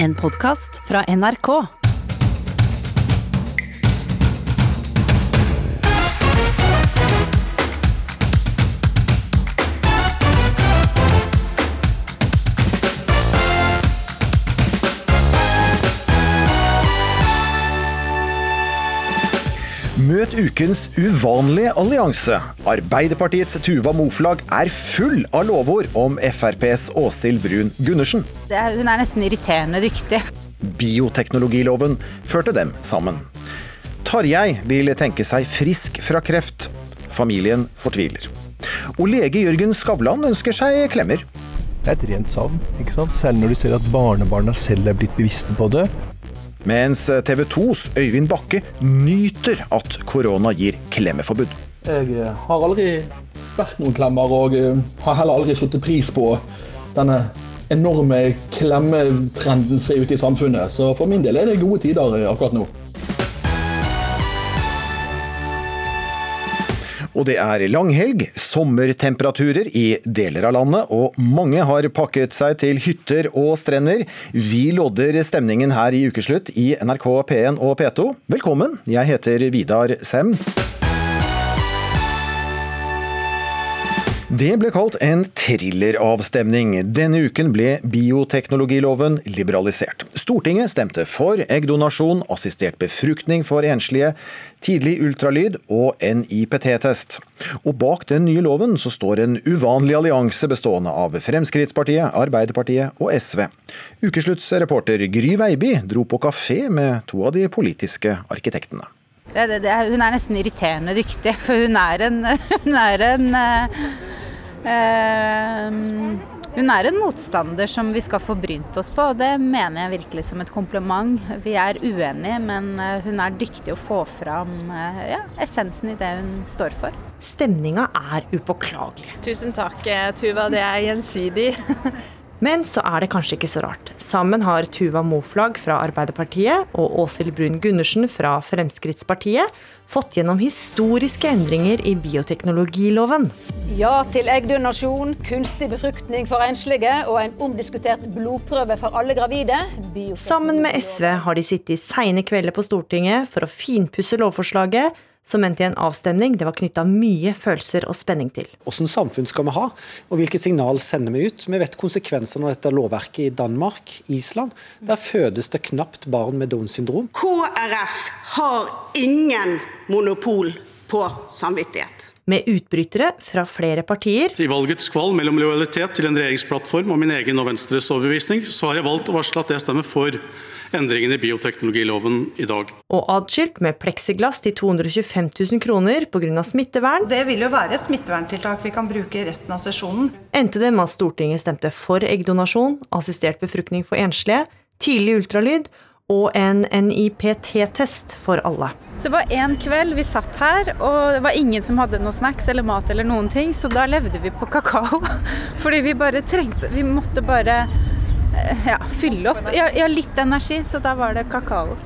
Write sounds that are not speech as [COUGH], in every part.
En podkast fra NRK. Møt ukens uvanlige allianse. Arbeiderpartiets Tuva Moflag er full av lovord om FrPs Åshild Brun Gundersen. Er, hun er nesten irriterende dyktig. Bioteknologiloven førte dem sammen. Tarjei vil tenke seg frisk fra kreft. Familien fortviler. Og lege Jørgen Skavlan ønsker seg klemmer. Det er et rent savn, ikke sant? særlig når du ser at barnebarna selv er blitt bevisste på det. Mens TV 2s Øyvind Bakke nyter at korona gir klemmeforbud. Jeg eh, har aldri vært noen klemmer, og eh, har heller aldri satt pris på denne enorme klemmetrenden som er ute i samfunnet. Så for min del er det gode tider akkurat nå. Og det er langhelg, sommertemperaturer i deler av landet, og mange har pakket seg til hytter og strender. Vi lodder stemningen her i ukeslutt i NRK P1 og P2. Velkommen, jeg heter Vidar Sem. Det ble kalt en thrilleravstemning. Denne uken ble bioteknologiloven liberalisert. Stortinget stemte for eggdonasjon, assistert befruktning for enslige, tidlig ultralyd og en IPT-test. Og bak den nye loven så står en uvanlig allianse bestående av Fremskrittspartiet, Arbeiderpartiet og SV. Ukesluttsreporter Gry Veiby dro på kafé med to av de politiske arkitektene. Det, det, det, hun er nesten irriterende dyktig, for hun er en, [LAUGHS] hun er en uh, hun er en motstander som vi skal få brynt oss på, og det mener jeg virkelig som et kompliment. Vi er uenige, men hun er dyktig å få fram ja, essensen i det hun står for. Stemninga er upåklagelig. Tusen takk, Tuva. Det er gjensidig. [LAUGHS] Men så er det kanskje ikke så rart. Sammen har Tuva Moflag fra Arbeiderpartiet og Åshild Brun Gundersen fra Fremskrittspartiet fått gjennom historiske endringer i bioteknologiloven. Ja til eggdonasjon, kunstig befruktning for enslige og en omdiskutert blodprøve for alle gravide. Sammen med SV har de sittet i seine kvelder på Stortinget for å finpusse lovforslaget som endte i en avstemning det var knytta mye følelser og spenning til. Hvilket samfunn skal vi ha, og hvilke signal sender vi ut? Vi vet konsekvensene av dette lovverket i Danmark, Island. Der fødes det knapt barn med Downs syndrom. KrF har ingen monopol på samvittighet. Med utbrytere fra flere partier. I valgets kval mellom lojalitet til en regjeringsplattform og min egen og Venstres overbevisning, så har jeg valgt å varsle at jeg stemmer for endringene i bioteknologiloven i dag. Og adskilt med pleksiglass til 225 000 kroner pga. smittevern. Det vil jo være et smitteverntiltak vi kan bruke resten av sesjonen. Endte det med at Stortinget stemte for eggdonasjon, assistert befruktning for enslige, tidlig ultralyd og en NIPT-test for alle. Så det var en kveld vi satt her, og det var ingen som hadde noe snacks eller mat eller noen ting, så da levde vi på kakao. [LAUGHS] Fordi vi bare trengte Vi måtte bare ja, fylle opp. Jeg har litt energi, så da var det kakao.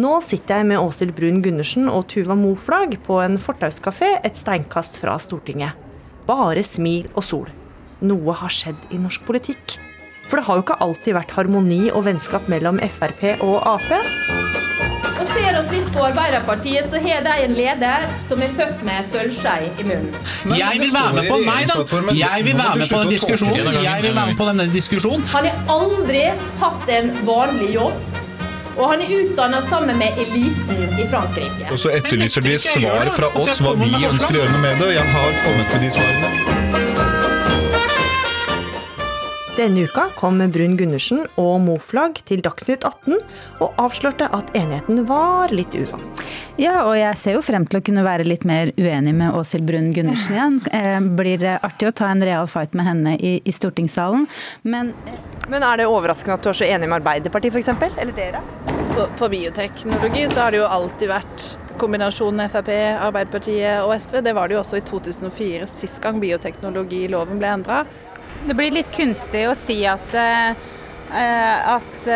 Nå sitter jeg med Åshild Brun Gundersen og Tuva Moflag på en fortauskafé et steinkast fra Stortinget. Bare smil og sol. Noe har skjedd i norsk politikk. For det har jo ikke alltid vært harmoni og vennskap mellom Frp og Ap. Og ser oss litt på Arbeiderpartiet, så har de en leder som er født med sølvskei i munnen. Jeg vil være med på nei da. Jeg vil være med på den diskusjonen. Jeg vil være med på denne diskusjonen. Han har aldri hatt en vanlig jobb. Og han er utdanna sammen med eliten i Frankrike. Og så etterlyser de svar fra oss hva vi ønsker å gjøre noe med det. Jeg har kommet med de svarene. Denne uka kom Brun Gundersen og Moflag til Dagsnytt 18 og avslørte at enigheten var litt uvant. Ja, og jeg ser jo frem til å kunne være litt mer uenig med Åshild Brun Gundersen igjen. Det blir artig å ta en real fight med henne i, i stortingssalen, men Men er det overraskende at du er så enig med Arbeiderpartiet f.eks., eller dere? På, på bioteknologi så har det jo alltid vært kombinasjonen Frp, Arbeiderpartiet og SV. Det var det jo også i 2004, sist gang bioteknologiloven ble endra. Det blir litt kunstig å si at, at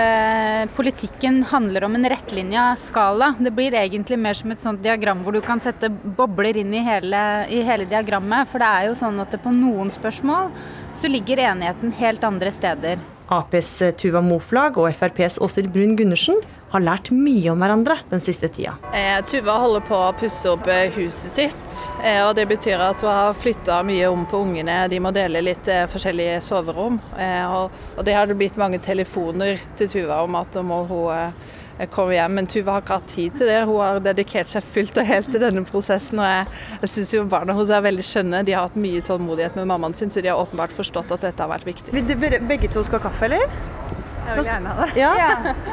politikken handler om en rettlinja skala. Det blir egentlig mer som et sånt diagram hvor du kan sette bobler inn i hele, i hele diagrammet. For det er jo sånn at på noen spørsmål så ligger enigheten helt andre steder Aps Tuva Moflag og FrPs Åshild Brun Gundersen har lært mye om hverandre den siste tida. Eh, Tuva holder på å pusse opp eh, huset sitt. Eh, og Det betyr at hun har flytta mye om på ungene. De må dele litt eh, forskjellige soverom. Eh, og, og det har det blitt mange telefoner til Tuva om at nå må hun eh, komme hjem. Men Tuva har ikke hatt tid til det. Hun har dedikert seg fullt og helt til denne prosessen. Og jeg, jeg syns jo barna hennes er veldig skjønne. De har hatt mye tålmodighet med mammaen sin, så de har åpenbart forstått at dette har vært viktig. Vil dere begge to skal ha kaffe, eller? Jeg vil gjerne ha det. Ja.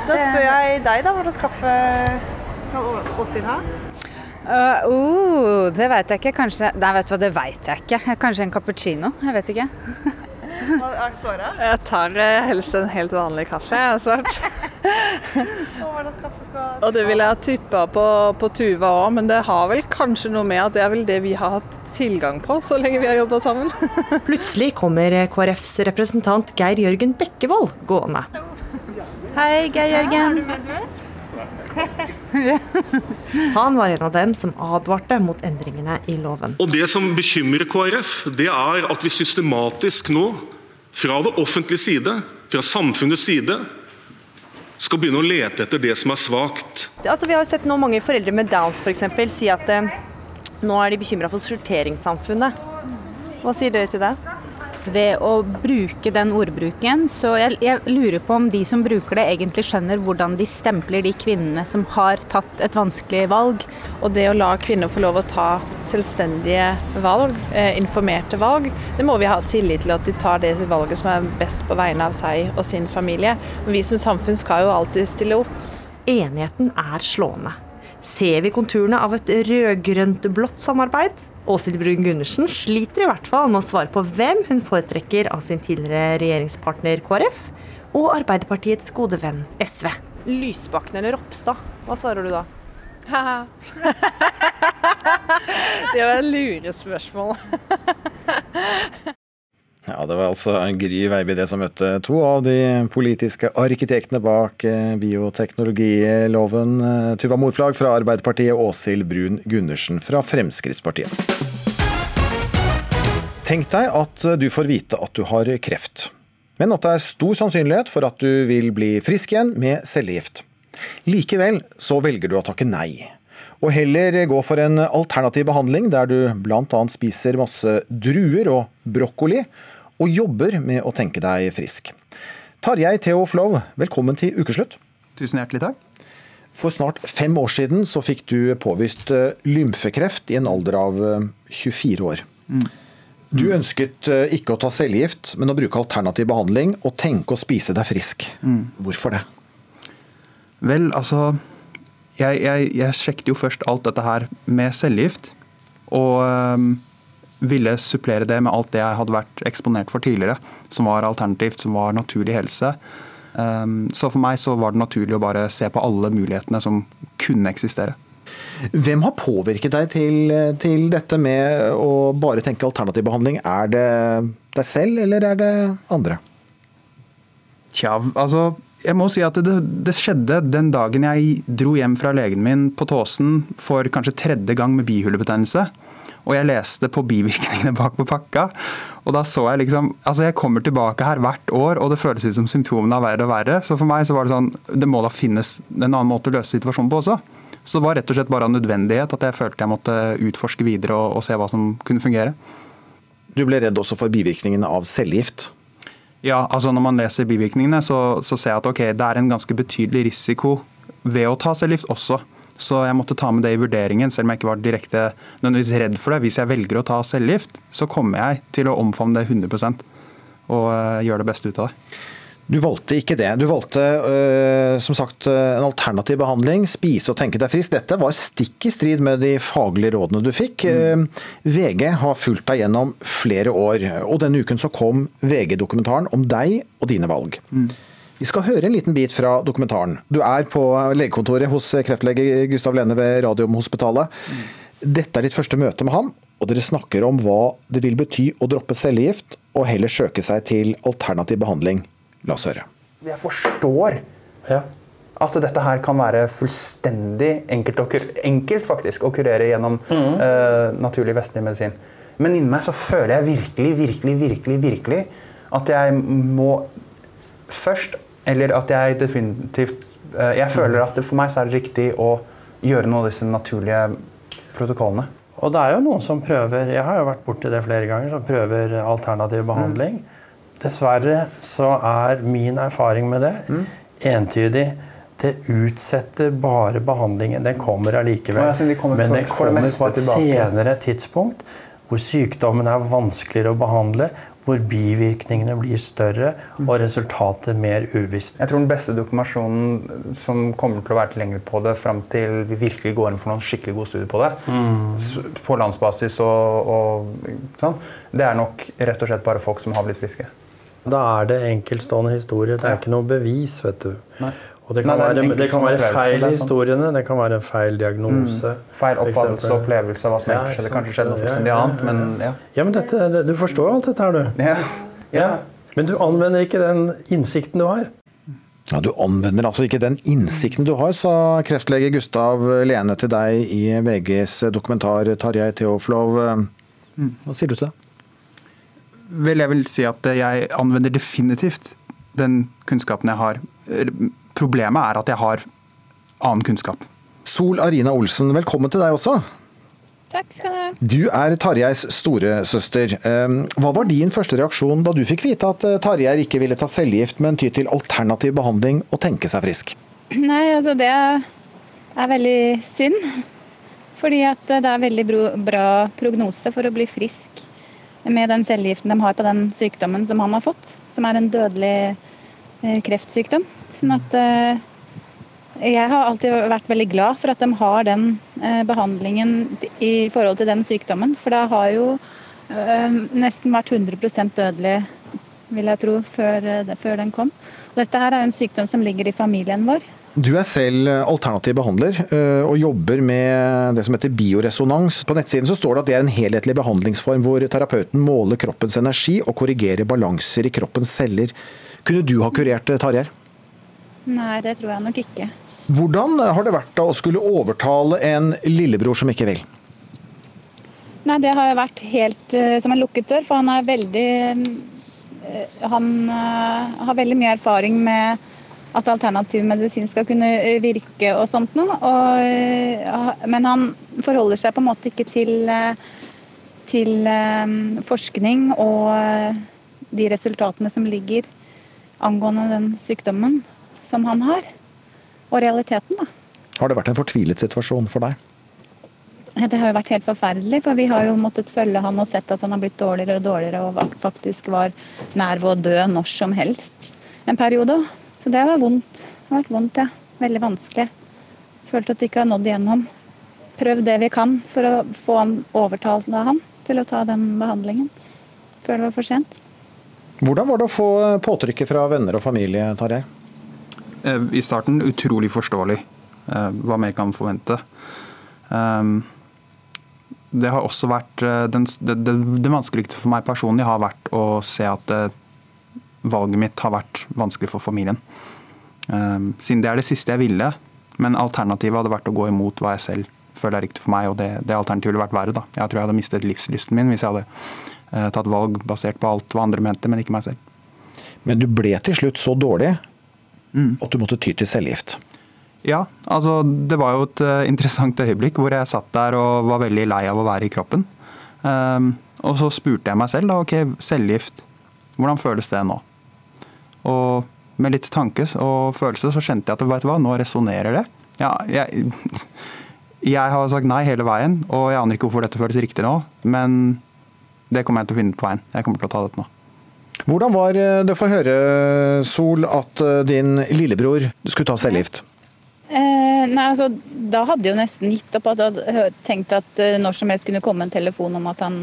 Da spør jeg deg, da. Hva slags kaffe skal Åshild ha? Uh, uh, det veit jeg ikke. Kanskje Nei, vet du hva, det veit jeg ikke. Kanskje en cappuccino. Jeg vet ikke. Hva er svaret? Jeg tar eh, helst en helt vanlig kaffe, jeg [LAUGHS] [LAUGHS] har svart. Hva slags kaffe skal Og det ville jeg tippa på, på Tuva òg, men det har vel kanskje noe med at det er vel det vi har hatt tilgang på så lenge vi har jobba sammen. [LAUGHS] Plutselig kommer KrFs representant Geir Jørgen Bekkevold gående. Hei, Geir Jørgen. Han var en av dem som advarte mot endringene i loven. Og Det som bekymrer KrF, det er at vi systematisk nå, fra det offentlige side, fra samfunnets side, skal begynne å lete etter det som er svakt. Altså, vi har jo sett nå mange foreldre med Downs eksempel, si at eh, nå er de bekymra for sorteringssamfunnet. Hva sier dere til det? Ved å bruke den ordbruken, så jeg, jeg lurer på om de som bruker det, egentlig skjønner hvordan de stempler de kvinnene som har tatt et vanskelig valg. Og det å la kvinner få lov å ta selvstendige valg, eh, informerte valg, det må vi ha tillit til at de tar det valget som er best på vegne av seg og sin familie. Men vi som samfunn skal jo alltid stille opp. Enigheten er slående. Ser vi konturene av et rød-grønt-blått samarbeid? Åshild Brun Gundersen sliter i hvert fall med å svare på hvem hun foretrekker av sin tidligere regjeringspartner KrF og Arbeiderpartiets gode venn SV. Lysbakken eller Ropstad, hva svarer du da? [LAUGHS] det var et lurespørsmål. [LAUGHS] Ja, Det var altså Gry Veiby det som møtte to av de politiske arkitektene bak eh, bioteknologiloven. Eh, Tuva Morflag fra Arbeiderpartiet og Åshild Brun Gundersen fra Fremskrittspartiet. Tenk deg at du får vite at du har kreft, men at det er stor sannsynlighet for at du vil bli frisk igjen med cellegift. Likevel så velger du å takke nei, og heller gå for en alternativ behandling der du bl.a. spiser masse druer og brokkoli, og jobber med å tenke deg frisk. Tarjei Theo Flow, velkommen til ukeslutt. Tusen hjertelig takk. For snart fem år siden så fikk du påvist lymfekreft i en alder av 24 år. Mm. Du ønsket ikke å ta cellegift, men å bruke alternativ behandling og tenke å spise deg frisk. Mm. Hvorfor det? Vel, altså jeg, jeg, jeg, sjekket jo først alt dette her med cellegift. Og um, ville supplere det med alt det jeg hadde vært eksponert for tidligere, som var alternativt, som var naturlig helse. Um, så for meg så var det naturlig å bare se på alle mulighetene som kunne eksistere. Hvem har påvirket deg til, til dette med å bare tenke alternativ behandling? Er det deg selv, eller er det andre? Tja, altså jeg må si at det, det, skjedde den dagen jeg dro hjem fra legen min på Tåsen for kanskje tredje gang med bihulebetennelse. Og jeg leste på bivirkningene bak på pakka. Og da så jeg liksom Altså, jeg kommer tilbake her hvert år, og det føles ut som symptomene er verre og verre. Så for meg så var det sånn Det må da finnes en annen måte å løse situasjonen på også. Så det var rett og slett bare av nødvendighet at jeg følte jeg måtte utforske videre og, og se hva som kunne fungere. Du ble redd også for bivirkningene av cellegift? Ja, altså når man leser bivirkningene, så, så ser jeg at okay, det er en ganske betydelig risiko ved å ta cellegift også. Så jeg måtte ta med det i vurderingen, selv om jeg ikke var direkte nødvendigvis redd for det. Hvis jeg velger å ta cellegift, så kommer jeg til å omfavne det 100 og uh, gjøre det beste ut av det. Du valgte ikke det. Du valgte øh, som sagt en alternativ behandling. Spise og tenke deg frisk. Dette var stikk i strid med de faglige rådene du fikk. Mm. VG har fulgt deg gjennom flere år, og denne uken så kom VG-dokumentaren om deg og dine valg. Mm. Vi skal høre en liten bit fra dokumentaren. Du er på legekontoret hos kreftlege Gustav Lene ved Radiumhospitalet. Mm. Dette er ditt første møte med ham, og dere snakker om hva det vil bety å droppe cellegift og heller søke seg til alternativ behandling. La oss høre. Jeg forstår ja. at dette her kan være fullstendig enkelt, å, enkelt faktisk, å kurere gjennom mm. uh, naturlig vestlig medisin. Men inni meg så føler jeg virkelig, virkelig, virkelig, virkelig at jeg må først, eller at jeg definitivt eh, Jeg føler at det, for meg så er det riktig å gjøre noe av disse naturlige protokollene. Og det er jo noen som prøver jeg har jo vært borti det flere ganger, som prøver alternativ behandling. Dessverre så er min erfaring med det entydig. Det utsetter bare behandlingen. Den kommer allikevel. Ja, de kommer Men den det kommer på et tilbake. senere tidspunkt hvor sykdommen er vanskeligere å behandle, hvor bivirkningene blir større og resultatet mer uvisst. Jeg tror den beste dokumentasjonen som kommer til å være tilgjengelig på det fram til vi virkelig går inn for noen skikkelig gode studier på det, mm. på landsbasis og, og sånn, det er nok rett og slett bare folk som har blitt friske. Da er det enkeltstående historier. Det er ikke noe bevis, vet du. Nei. Og det Nei, kan, det er være, det kan være feil i historiene, det kan være en feil diagnose. Mm. Feil oppfattelse og opplevelse av hva som Ja, skjedde. ikke Kanskje skjedde noe fullstendig annet, men ja. Ja, men dette, det, Du forstår jo alt dette her, du. [LAUGHS] Ja. Ja. Men du anvender ikke den innsikten du har. Ja, Du anvender altså ikke den innsikten du har, sa kreftlege Gustav Lene til deg i VGs dokumentar Tarjei Theoflov. Hva sier du til det? Vel, jeg vil si at jeg anvender definitivt den kunnskapen jeg har. Problemet er at jeg har annen kunnskap. Sol Arina Olsen, velkommen til deg også. Takk skal du ha. Du er Tarjeis storesøster. Eh, Hva var din første reaksjon da du fikk vite at eh, Tarjei ikke ville ta cellegift, men ty til alternativ behandling og tenke seg frisk? Nei, altså det er veldig synd. Fordi at det er veldig bra prognose for å bli frisk med den cellegiften de har på den sykdommen som han har fått, som er en dødelig eh, kreftsykdom. Sånn at eh, jeg har alltid vært veldig glad for at de har den eh, behandlingen i forhold til den sykdommen. For det har jo eh, nesten vært 100% dødelig, vil jeg tro, før, eh, den kom. Dette her er en sykdom som ligger i familien vår. Du er selv alternativ behandler eh, og jobber med det som heter bioresonans. På nettsiden så står det at det er en helhetlig behandlingsform hvor terapeuten måler kroppens energi og korrigerer balanser i kroppens celler. Kunne du ha kurert eh, Tarjei? Nei, det tror jeg nok ikke. Hvordan har det vært da å skulle overtale en lillebror som ikke vil? Nei, det har vært helt eh, som en lukket dør, for han er veldig eh, Han har veldig mye erfaring med at alternativ medisin skal kunne virke og sånt noe. Og, men han forholder seg på en måte ikke til, til forskning og de resultatene som ligger angående den sykdommen som han har. Og realiteten, da. Har det vært en fortvilet situasjon for deg? Det har jo vært helt forferdelig, for vi har jo måttet følge han og sett at han har blitt dårligere og dårligere og faktisk var nær ved å dø når som helst en periode. Så det har vondt. Det har vært vondt, ja. Veldig vanskelig. Følte at vi ikke har nådd igjennom. Prøvd det vi kan for å få han overtalt av han til å ta den behandlingen før det var for sent. Hvordan var det å få påtrykket fra venner og familie, Tarjei? Eh, I starten utrolig forståelig. Eh, Hva mer kan man forvente? Um, Det har også vært eh, den, det, det, det vanskeligste for meg personlig har vært å se at eh, valget mitt har vært vanskelig for familien. Um, Siden det er det siste jeg ville, men alternativet hadde vært å gå imot hva jeg selv føler er riktig for meg, og det, det alternativet ville vært verre. da. Jeg tror jeg hadde mistet livslysten min hvis jeg hadde eh, tatt valg basert på alt hva andre mente, men ikke meg selv. Men du ble til slutt så dårlig at du måtte ty til cellegift. Ja, altså det var jo et eh, interessant øyeblikk hvor jeg satt der og var veldig lei av å være i kroppen. Um, og så spurte jeg meg selv da, ok, cellegift, hvordan føles det nå? Og med litt tanke og følelse så skjønte jeg at vet du hva, nå resonnerer det. Ja, jeg, [LAUGHS] jeg har sagt nei hele veien, og jeg aner ikke hvorfor dette føles riktig nå, men det kommer jeg til å finne på veien. Jeg kommer til å ta dette nå. Hvordan var det for å høre, Sol, at eh, din lillebror skulle ta cellegift? Eh, nei, altså, Da hadde jeg jo nesten gitt opp. at Jeg hadde tenkt at eh, når som helst kunne komme en telefon om at han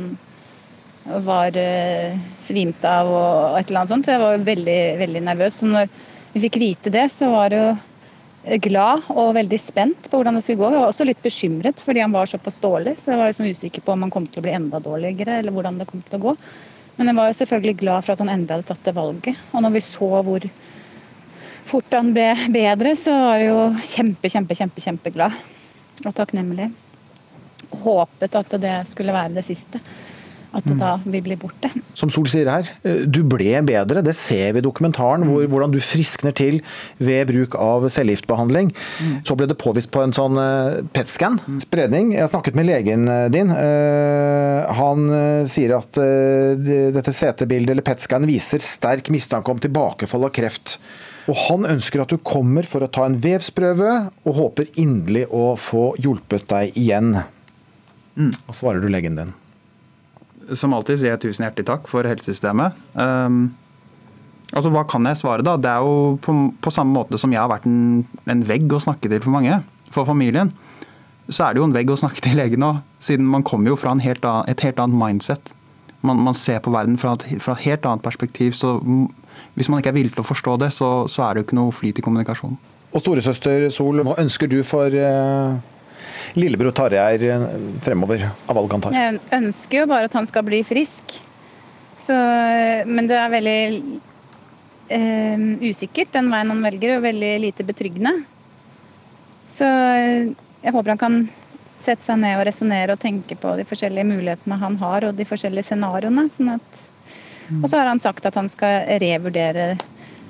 var eh, svimt av og et eller annet sånt. Så jeg var jo veldig, veldig nervøs. Så når vi fikk vite det, så var det jo glad og veldig spent på hvordan det skulle gå. Jeg var også litt bekymret fordi han var såpass dårlig, så jeg var liksom usikker på om han kom til å bli enda dårligere, eller hvordan det kom til å gå. Men jeg var jo selvfølgelig glad for at han endelig hadde tatt det valget. Og når vi så hvor fort han ble bedre, så var jeg jo kjempe, kjempe, kjempe, kjempeglad og takknemlig. Håpet at det skulle være det siste. At det da vil bli borte. Som Sol sier her, eh, du ble bedre. Det ser vi i dokumentaren, hvor, hvordan du friskner til ved bruk av cellegiftbehandling. Så ble det påvist på en sånn eh, PET-scan. Spredning. Jeg har snakket med legen eh, din. Han sier at dette CT-bildet eller PET-scan viser sterk mistanke om tilbakefall av kreft. Og han ønsker at du kommer for å ta en vevsprøve, og håper inderlig å få hjulpet deg igjen. Hva svarer du legen din? Som alltid sier jeg tusen hjertelig takk for helsesystemet. Um, altså, Hva kan jeg svare, da? Det er jo på, på samme måte som jeg har vært en, en vegg å snakke til for mange, for familien. Så er det jo en vegg å snakke til legen òg, siden man kommer jo fra helt annen, et helt annet mindset. Man, man ser på verden fra et, fra et helt annet perspektiv. så Hvis man ikke er villig til å forstå det, så, så er det jo ikke noe flyt i kommunikasjonen. Og storesøster Sol, hva ønsker du for eh, lillebror Tarjei eh, fremover av valg han tar? Jeg ønsker jo bare at han skal bli frisk. Så, men det er veldig eh, usikkert, den veien han velger, og veldig lite betryggende. Så eh, jeg håper han kan sette seg ned og resonnere og tenke på de forskjellige mulighetene han har, og de forskjellige scenarioene. Sånn at, og så har han sagt at han skal revurdere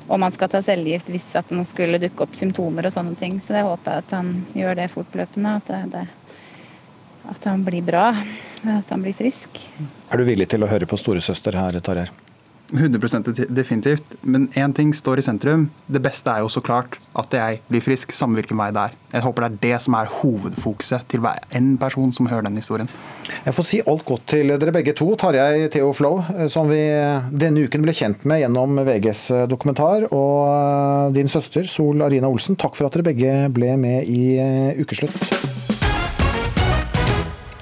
om han skal ta cellegift hvis at man skulle dukke opp symptomer og sånne ting. Så jeg håper at han gjør det fortløpende. At, det, det, at han blir bra. At han blir frisk. Er du villig til å høre på storesøster her, Tarjei? 100 definitivt. Men én ting står i sentrum. Det beste er jo så klart at jeg blir frisk, samme hvilken vei det er. Jeg håper det er det som er hovedfokuset til hver en person som hører den historien. Jeg får si alt godt til dere begge to. Tarjei Theo Flow, eh, som vi denne uken ble kjent med gjennom VGs dokumentar, og eh, din søster Sol Arina Olsen, takk for at dere begge ble med i eh, Ukeslutt.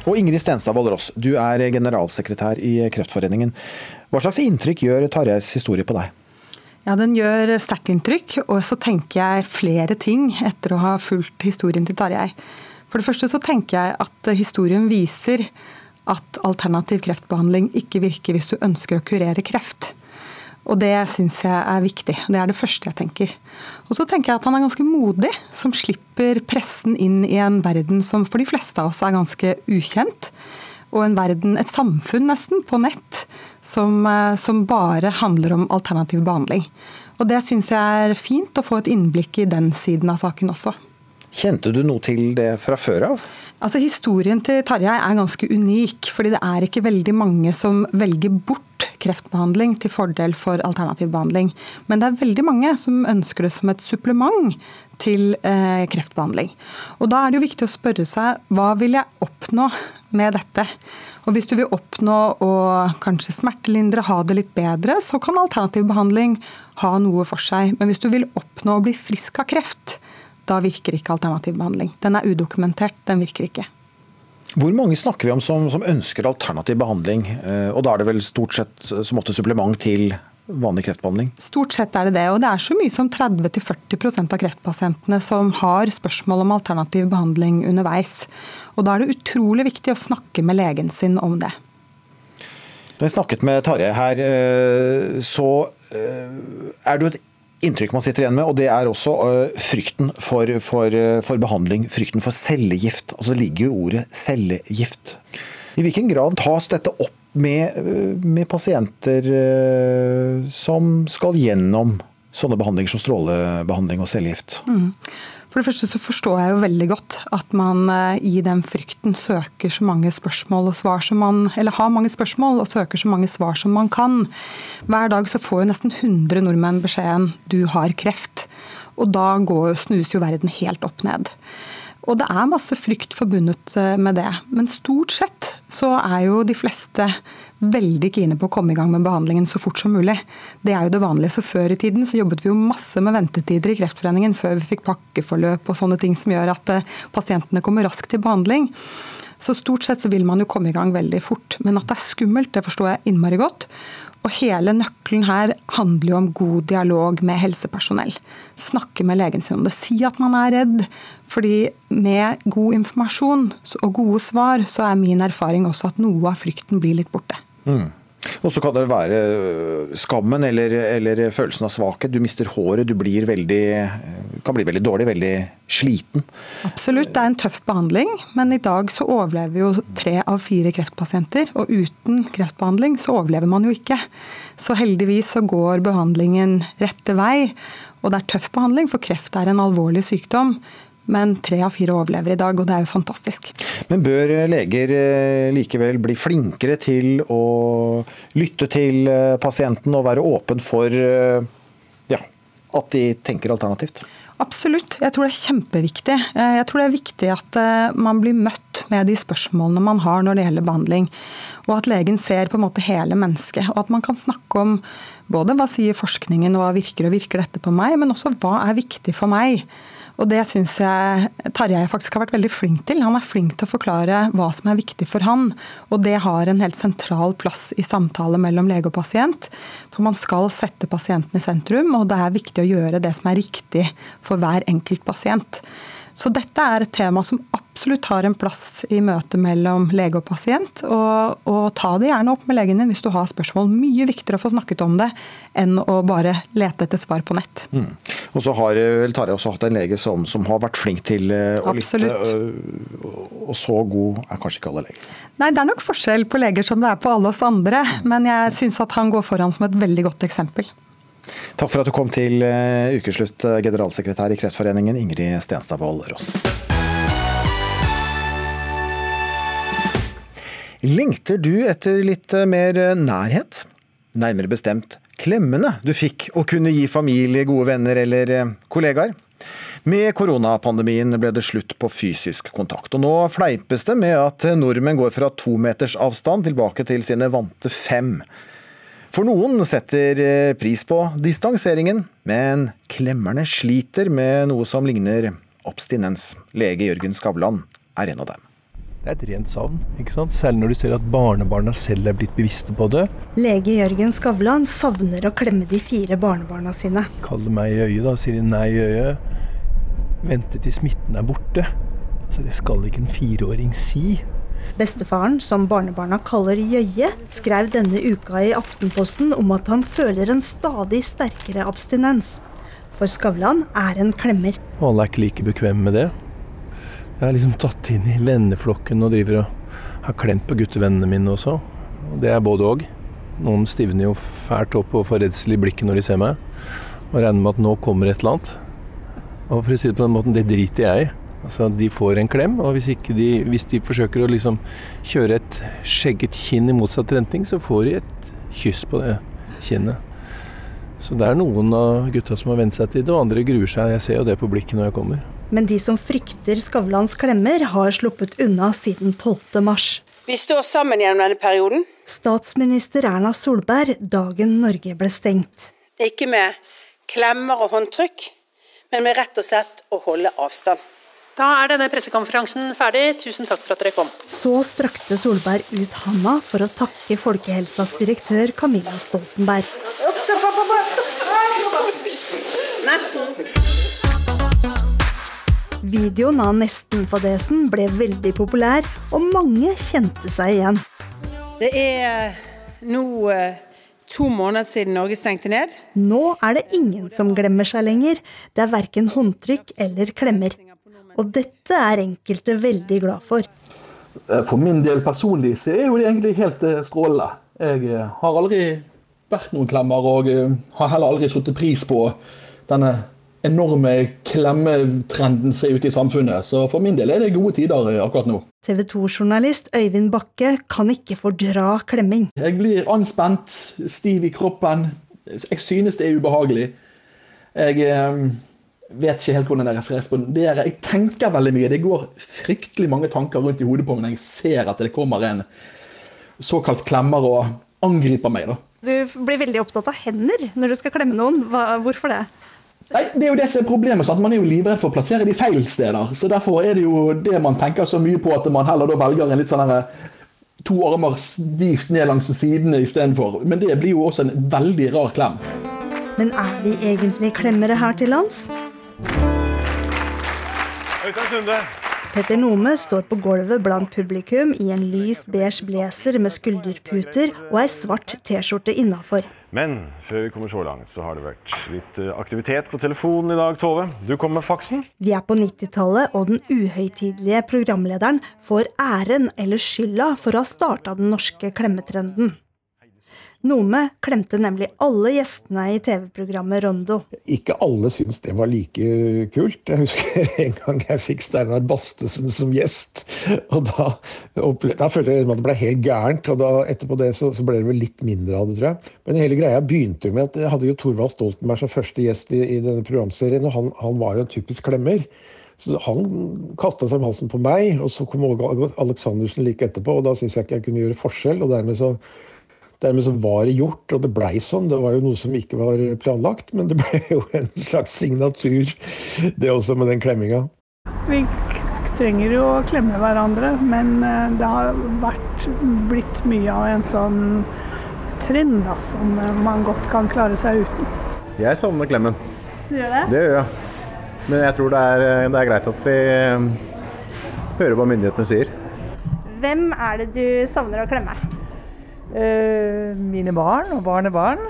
Og Ingrid Stenstad Vålerås, du er generalsekretær i Kreftforeningen. Hva slags inntrykk gjør Tarjeis historie på deg? Ja, Den gjør sterkt inntrykk, og så tenker jeg flere ting etter å ha fulgt historien til Tarjei. For det første så tenker jeg at historien viser at alternativ kreftbehandling ikke virker hvis du ønsker å kurere kreft. Og det syns jeg er viktig. Det er det første jeg tenker. Og så tenker jeg at han er ganske modig, som slipper pressen inn i en verden som for de fleste av oss er ganske ukjent. Og en verden, et samfunn nesten, på nett, som, eh, som bare handler om alternativ behandling. Og det syns jeg er fint å få et innblikk i den siden av saken også. Kjente du noe til det fra før av? Altså Historien til Tarjei er ganske unik, fordi det er ikke veldig mange som velger bort kreftbehandling til fordel for alternativ behandling. Men det er veldig mange som ønsker det som et supplement til eh, kreftbehandling. Og Da er det jo viktig å spørre seg hva vil jeg oppnå med dette? Og Hvis du vil oppnå å kanskje smertelindre, ha det litt bedre, så kan alternativ behandling ha noe for seg. Men hvis du vil oppnå å bli frisk av kreft, da virker ikke alternativ behandling. Den er udokumentert, den virker ikke. Hvor mange snakker vi om som, som ønsker alternativ behandling? Eh, Og da er det vel stort sett som ofte supplement til vanlig kreftbehandling? Stort sett er det det. Og det er så mye som 30-40% av kreftpasientene som har spørsmål om alternativ behandling underveis. Og da er det utrolig viktig å snakke med legen sin om det. Når jeg snakket med Tarjei her, eh, så eh, er det jo et inntrykk man sitter igjen med, og det er også eh, frykten for, for, for behandling. Frykten for cellegift. Altså det ligger jo ordet cellegift. I hvilken grad tas dette opp med, med pasienter som skal gjennom sånne behandlinger som strålebehandling og cellegift? Mm. For det første så forstår jeg jo veldig godt at man eh, i den frykten søker så mange spørsmål og svar som man Eller har mange spørsmål og søker så mange svar som man kan. Hver dag så får jo nesten 100 nordmenn beskjeden 'du har kreft'. Og da går, snus jo verden helt opp ned. Og det er masse frykt forbundet eh, med det. Men stort sett så er jo de fleste veldig kine på å komme i gang med behandlingen så fort som mulig. Det er jo det vanlige. Så før i tiden så jobbet vi jo masse med ventetider i Kreftforeningen før vi fikk pakkeforløp og sånne ting som gjør at eh, pasientene kommer raskt til behandling. Så stort sett så vil man jo komme i gang veldig fort. Men at det er skummelt, det forstår jeg innmari godt. Og hele nøkkelen her handler jo om god dialog med helsepersonell. Snakke med legen sin om det. Si at man er redd. Fordi med god informasjon og gode svar, så er min erfaring også at noe av frykten blir litt borte. Mm. Og så kan det være øh, skammen eller, eller, følelsen av svakhet. Du mister håret, du blir veldig, kan bli veldig dårlig, veldig sliten. Absolutt, det er en tøff behandling, men i dag så overlever jo tre av fire kreftpasienter. Og uten kreftbehandling så overlever man jo ikke. Så heldigvis så går behandlingen rette vei. Og det er tøff behandling, for kreft er en alvorlig sykdom. Men tre av fire overlever i dag, og det er jo fantastisk. Men bør leger eh, likevel bli flinkere til å lytte til eh, pasienten og være åpen for eh, ja, at de tenker alternativt? Absolutt, jeg tror det er kjempeviktig. Jeg tror det er viktig at man blir møtt med de spørsmålene man har når det gjelder behandling. Og at legen ser på en måte hele mennesket. Og at man kan snakke om både hva sier forskningen og hva virker og virker dette på meg, men også hva er viktig for meg. Og det syns jeg Tarjei faktisk har vært veldig flink til. Han er flink til å forklare hva som er viktig for han. Og det har en helt sentral plass i samtale mellom lege og pasient. For man skal sette pasienten i sentrum, og det er viktig å gjøre det som er riktig for hver enkelt pasient. Så dette er et tema som absolutt har en plass i møtet mellom lege og pasient. Og, og ta det gjerne opp med legen din hvis du har spørsmål. Mye viktigere å få snakket om det enn å bare lete etter svar på nett. Mm. Og så har vel Tarjei også hatt en lege som, som, har vært flink til eh, å absolutt. lytte. Og så god er kanskje ikke alle leger. Nei, det er nok forskjell på leger som det er på alle oss andre. Men jeg syns at han går foran som et veldig godt eksempel. Takk for at du kom til eh, ukeslutt, eh, generalsekretær i Kreftforeningen Ingrid Stenstadvold Ross. Lengter du etter litt eh, mer nærhet? Nærmere bestemt klemmene du fikk å kunne gi familie, gode venner eller kollegaer? Med koronapandemien ble det slutt på fysisk kontakt, og nå fleipes det med at nordmenn går fra to meters avstand tilbake til sine vante fem. For noen setter eh, pris på distanseringen, men klemmerne sliter med noe som ligner abstinens. Lege Jørgen Skavlan er en av dem. Det er et rent savn, ikke sant? særlig når du ser at barnebarna selv er blitt bevisste på det. Lege Jørgen Skavlan savner å klemme de fire barnebarna sine. Kall det meg i øyet, da. Sier de nei i øyet. Vente til smitten er borte. Altså, det skal ikke en fireåring si. Bestefaren, som barnebarna kaller Jøye, skrev denne uka i Aftenposten om at han føler en stadig sterkere abstinens. For Skavlan er en klemmer. Alle er ikke like bekvemme med det. Jeg er liksom tatt inn i venneflokken og driver og har klemt på guttevennene mine også. Og det er både òg. Noen stivner jo fælt opp og får redsel i blikket når de ser meg. Og regner med at nå kommer et eller annet. Og for å si det på den måten, det driter jeg i. Altså, De får en klem, og hvis, de, hvis de forsøker å liksom kjøre et skjegget kinn i motsatt retning, så får de et kyss på det kinnet. Så det er noen av gutta som har vent seg til det, og andre gruer seg. Jeg ser jo det på blikket når jeg kommer. Men de som frykter Skavlans klemmer, har sluppet unna siden 12. mars. Vi står sammen gjennom denne perioden. Statsminister Erna Solberg dagen Norge ble stengt. Ikke med klemmer og håndtrykk, men med rett og slett å holde avstand. Da er denne pressekonferansen ferdig. Tusen takk for at dere kom. Så strakte Solberg ut handa for å takke Folkehelsas direktør Camilla Stoltenberg. Nesten. Videoen av Nesten-fadesen ble veldig populær, og mange kjente seg igjen. Det er nå eh, to måneder siden Norge stengte ned. Nå er det ingen som glemmer seg lenger. Det er verken håndtrykk eller klemmer. Og dette er enkelte veldig glad for. Eh, for min del personlig så er jo det egentlig helt eh, strålende. Jeg har aldri vært noen klemmer, og har heller aldri satt pris på denne enorme klemmetrenden som er ute i samfunnet. Så for min del er det gode tider akkurat nå. TV 2-journalist Øyvind Bakke kan ikke fordra klemming. Jeg blir anspent, stiv i kroppen. Jeg synes det er ubehagelig. Jeg eh, vet ikke helt hvordan jeg skal respondere. Jeg tenker veldig mye. Det går fryktelig mange tanker rundt i hodet på meg når jeg ser at det kommer en såkalt klemmer og angriper meg. da. Du blir veldig opptatt av hender når du skal klemme noen. Hva, hvorfor det? Nei, Det er jo det som er problemet. Sant? Man er jo livredd for å plassere de feil steder. Så Derfor er det jo det man tenker så mye på, at man heller da velger en litt sånn to armer stivt ned langs sidene istedenfor. Men det blir jo også en veldig rar klem. Men er vi egentlig klemmere her til lands? Øystein Sunde, Petter Nome står på gulvet blant publikum i en lys beige blazer med skulderputer og ei svart T-skjorte innafor. Men før vi kommer så langt, så har det vært litt eh, aktivitet på telefonen i dag, Tove. Du kom med faksen. Vi er på 90-tallet, og den uhøytidelige programlederen får æren eller skylda for å ha starta den norske klemmetrenden. Nome klemte nemlig alle gjestene i TV-programmet Rondo. Ikke alle syntes det var like kult. Jeg husker en gang jeg fikk Steinar Bastesen som gjest. og Da, da følte jeg liksom at det ble helt gærent. og da, Etterpå det så, så, ble det vel litt mindre av det, tror jeg. Men hele greia begynte jo med at jeg hadde jo Thorvald Stoltenberg som første gjest i, i denne programserien, og han, han var jo en typisk klemmer. Så Han kasta seg om halsen på meg, og så kom Aleksandersen like etterpå. og Da syntes jeg ikke jeg kunne gjøre forskjell. og dermed så Dermed så var det gjort, og det blei sånn. Det var jo noe som ikke var planlagt, men det ble jo en slags signatur, det også med den klemminga. Vi trenger jo å klemme hverandre, men eh, det har vært blitt mye av en sånn trend da, som man godt kan klare seg uten. Jeg savner klemmen. Du gjør det? Det gjør jeg. Men jeg tror det er, det er greit at vi eh, hører hva myndighetene sier. Hvem er det du savner å klemme? Eh, mine barn og barnebarn.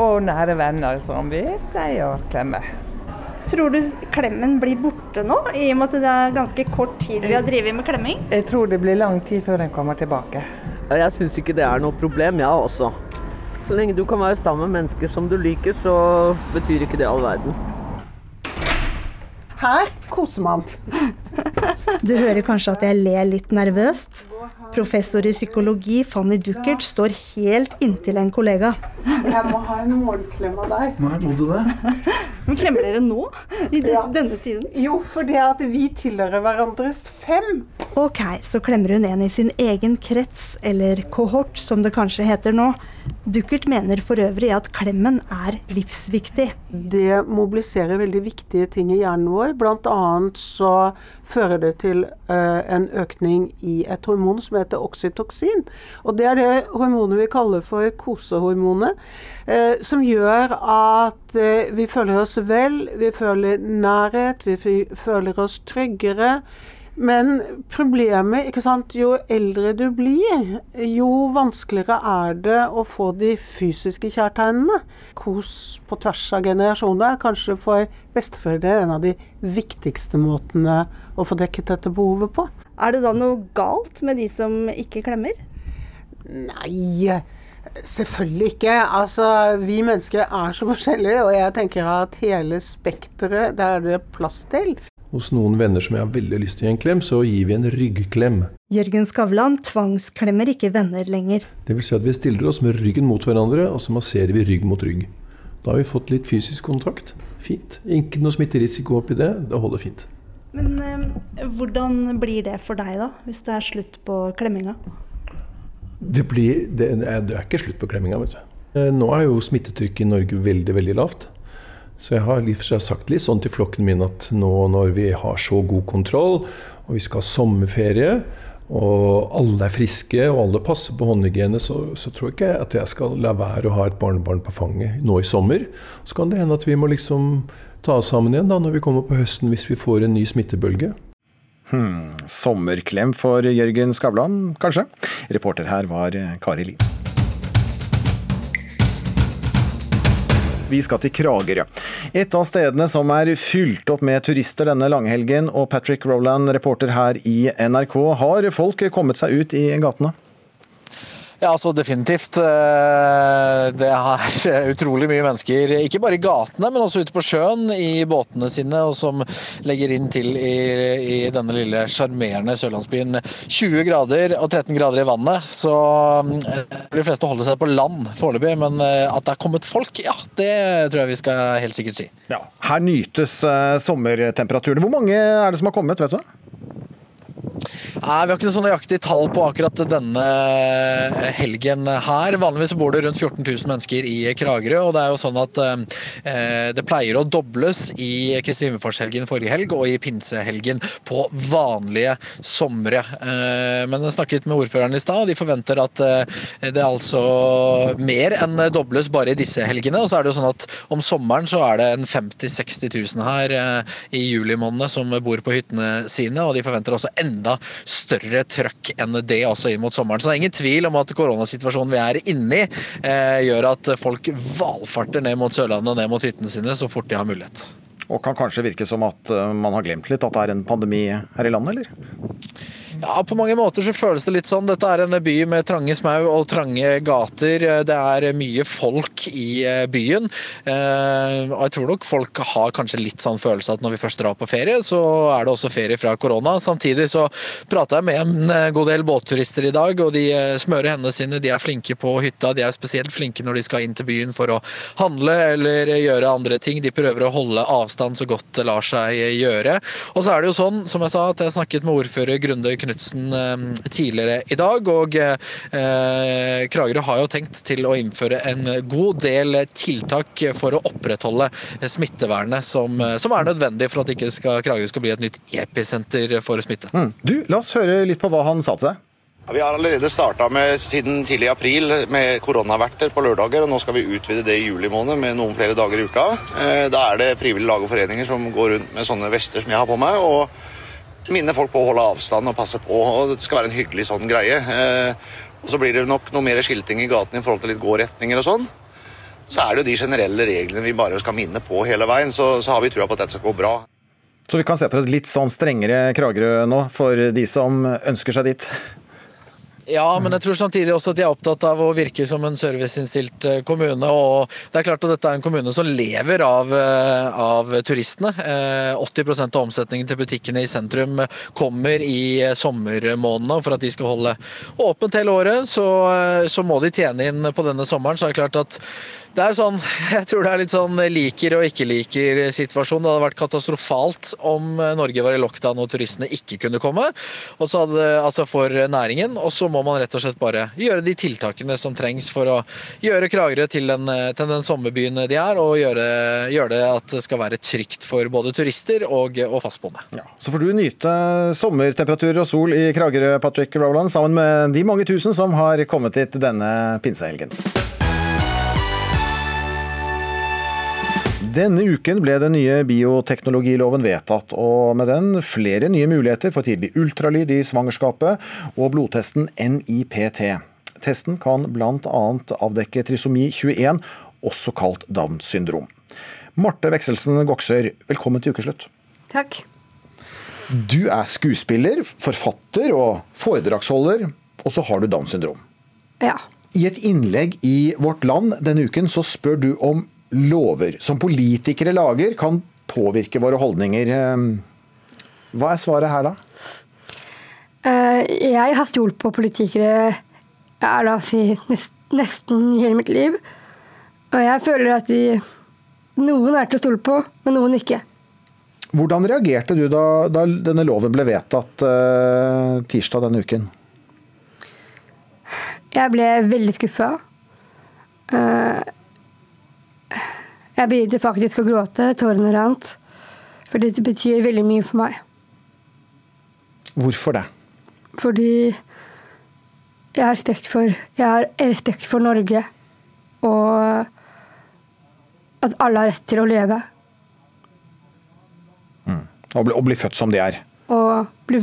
Og nære venner som vi pleier å klemme. Tror du klemmen blir borte nå, i og med at det er ganske kort tid vi har drevet med klemming? Jeg tror det blir lang tid før den kommer tilbake. Jeg syns ikke det er noe problem, jeg ja, også. Så lenge du kan være sammen med mennesker som du liker, så betyr ikke det all verden. Her koser man. Du hører kanskje at jeg ler litt nervøst? Professor i psykologi Fanny Duckert står helt inntil en kollega. Jeg må ha en morgenklem av deg. Nei, må du det? [LAUGHS] Men klemmer dere nå? I ja. denne tiden? Jo, fordi at vi tilhører hverandres fem. Ok, så klemmer hun en i sin egen krets, eller kohort som det kanskje heter nå. Duckert mener for øvrig at klemmen er livsviktig. Det mobiliserer veldig viktige ting i hjernen vår. Blant annet så fører det til uh, en økning i et hormon som heter oksytoksin. Og det er det hormonet vi kaller for kosehormonet, eh, som gjør at eh, vi føler oss vel, vi føler nærhet, vi føler oss tryggere. Men problemet, ikke sant, jo eldre du blir, jo vanskeligere er det å få de fysiske kjærtegnene. Kos på tvers av generasjoner er kanskje for besteforeldre en av de viktigste måtene å få dekket dette behovet på. Er det da noe galt med de som ikke klemmer? Nei. Selvfølgelig ikke. Altså, vi mennesker er så forskjellige, og jeg tenker at hele spekteret, det er det plass til. Hos noen venner som jeg har veldig lyst til å gi en klem, så gir vi en ryggklem. Jørgen Skavlan tvangsklemmer ikke venner lenger. Det vil si at vi stiller oss med ryggen mot hverandre, og så masserer vi rygg mot rygg. Da har vi fått litt fysisk kontakt. Fint. Ikke noe smitterisiko oppi det. Det holder fint. Men eh, hvordan blir det for deg, da? Hvis det er slutt på klemminga? Det, blir, det, det er ikke slutt på klemminga, vet du. Eh, nå er jo smittetrykket i Norge veldig, veldig lavt. Så jeg har sagt litt sånn til flokken min at nå når vi har så god kontroll, og vi skal ha sommerferie, og alle er friske og alle passer på håndhygiene, så, så, tror jeg ikke at jeg skal la være å ha et barnebarn på fanget nå i sommer. Så kan det hende at vi må liksom ta oss sammen igjen da når vi kommer på høsten hvis vi får en ny smittebølge. Hmm, sommerklem for Jørgen Skavlan, kanskje? Reporter her var Kari Lien. Vi skal til Kragerø. Et av stedene som er fylt opp med turister denne langhelgen. Og Patrick Roland, reporter her i NRK. Har folk kommet seg ut i gatene? Ja, altså definitivt. Eh, det er [LAUGHS] utrolig mye mennesker, ikke bare i gatene, men også ute på sjøen i båtene sine, og som legger inn til i, i denne lille sjarmerende sørlandsbyen. 20 grader og 13 grader i vannet, så eh, de fleste holder seg på land foreløpig. Men eh, at det er kommet folk, ja, det tror jeg vi skal helt sikkert si. Ja, Her nytes sommertemperaturene. Hvor mange er det som har kommet, vet du? Nei, Vi har ikke noe sånn nøyaktig tall på akkurat denne helgen her. Vanligvis bor det rundt 14 000 mennesker i Kragerø. og Det er jo sånn at eh, det pleier å dobles i Kristi himmelfartshelgen forrige helg og i pinsehelgen på vanlige somre. Eh, men jeg snakket med ordføreren i stad, og de forventer at eh, det altså mer enn dobles bare i disse helgene. Og så er det jo sånn at om sommeren så er det en 50 000-60 000 her eh, i juli måned som bor på hyttene sine, og de forventer også enda større trøkk enn det også inn mot sommeren. Så det er ingen tvil om at koronasituasjonen vi er inne i, eh, gjør at folk valfarter ned mot Sørlandet og ned mot hyttene sine så fort de har mulighet. Og kan kanskje virke som at eh, man har glemt litt at det er en pandemi her i landet, eller? Ja, på mange måter så føles det litt sånn. Dette er en by med trange smau og trange gater. Det er mye folk i eh, byen. Eh, og jeg tror nok folk har kanskje litt sånn følelse at når vi først drar på ferie, så er det også ferie fra korona. Samtidig så prata jeg med en eh, god del båtturister i dag, og de smører hendene sine. De er flinke på hytta. De er spesielt flinke når de skal inn til byen for å handle eller gjøre andre ting. De prøver å holde avstand så godt det lar seg gjøre. Og så er det jo sånn, som jeg sa, at jeg snakket med ordfører Grunde Knutsen Knutsen eh, tidligere i dag. og eh, Kragerø har jo tenkt til å innføre en god del tiltak for å opprettholde smittevernet som, som er nødvendig for at ikke skal, Kragerø skal bli et nytt episenter for smitte. Mm. Du, La oss høre litt på hva han sa til deg. Ja, vi har allerede starta siden tidlig i april med koronaverter på lørdager. og Nå skal vi utvide det i juli måned med noen flere dager i uka. Eh, da er det frivillige lag og foreninger som går rundt med sånne vester som jeg har på meg. og minne folk på å holde avstand og passe på. og Det skal være en hyggelig sånn greie. Eh, og Så blir det nok noe mer skilting i gaten i forhold til litt gåretninger og sånn. Så er det jo de generelle reglene vi bare skal minne på hele veien. Så, så har vi trua på at dette skal gå bra. Så vi kan se for oss litt sånn strengere Kragerø nå for de som ønsker seg dit? Ja, men jeg tror samtidig også at de er opptatt av å virke som en serviceinnstilt eh, kommune. og det er klart at Dette er en kommune som lever av, eh, av turistene. 80 eh, av omsetningen til butikkene i sentrum kommer i sommermånedene. For at de skal holde åpent hele året, så, så må de tjene inn på denne sommeren. så er det klart at det er sånn, [LAUGHS] Jeg tror det er litt sånn liker og ikke liker situasjon. Det hadde vært katastrofalt om Norge var i lockdown og turistene ikke kunne komme. Og så hadde, altså For næringen. Og så må man rett og slett bare gjøre de tiltakene som trengs for å gjøre Kragerø til den, til den sommerbyen de er, og gjøre, gjøre, det at det skal være trygt for både turister og, og fastboende. Ja, så får du nyte sommertemperaturer og sol i Kragerø, Patrick Rowland, sammen med de mange tusen som har kommet hit denne pinsehelgen. Denne uken ble den nye bioteknologiloven vedtatt, og med den flere nye muligheter for tidlig ultralyd i svangerskapet og blodtesten NIPT. Testen kan bl.a. avdekke trisomi 21, også kalt Downs syndrom. Marte Vekselsen Goksør, velkommen til ukeslutt. Takk. Du er skuespiller, forfatter og foredragsholder, og så har du Downs syndrom. Ja. I et innlegg i Vårt Land denne uken så spør du om lover som politikere lager, kan påvirke våre holdninger. Ehm, hva er svaret her, da? Eh, jeg har stolt på politikere jeg la oss si, nesten hele mitt liv. Og jeg føler at de, noen er til å stole på, men noen ikke. Hvordan reagerte du da, da denne loven ble vedtatt uh, tirsdag denne uken? Jeg ble veldig skuffa. Uh, jeg begynte faktisk å gråte. Tårene rant. For det betyr veldig mye for meg. Hvorfor det? Fordi jeg har respekt for, jeg har respekt for Norge. Og at alle har rett til å leve. Mm. Og, bli, og, bli, født som de er. Og bli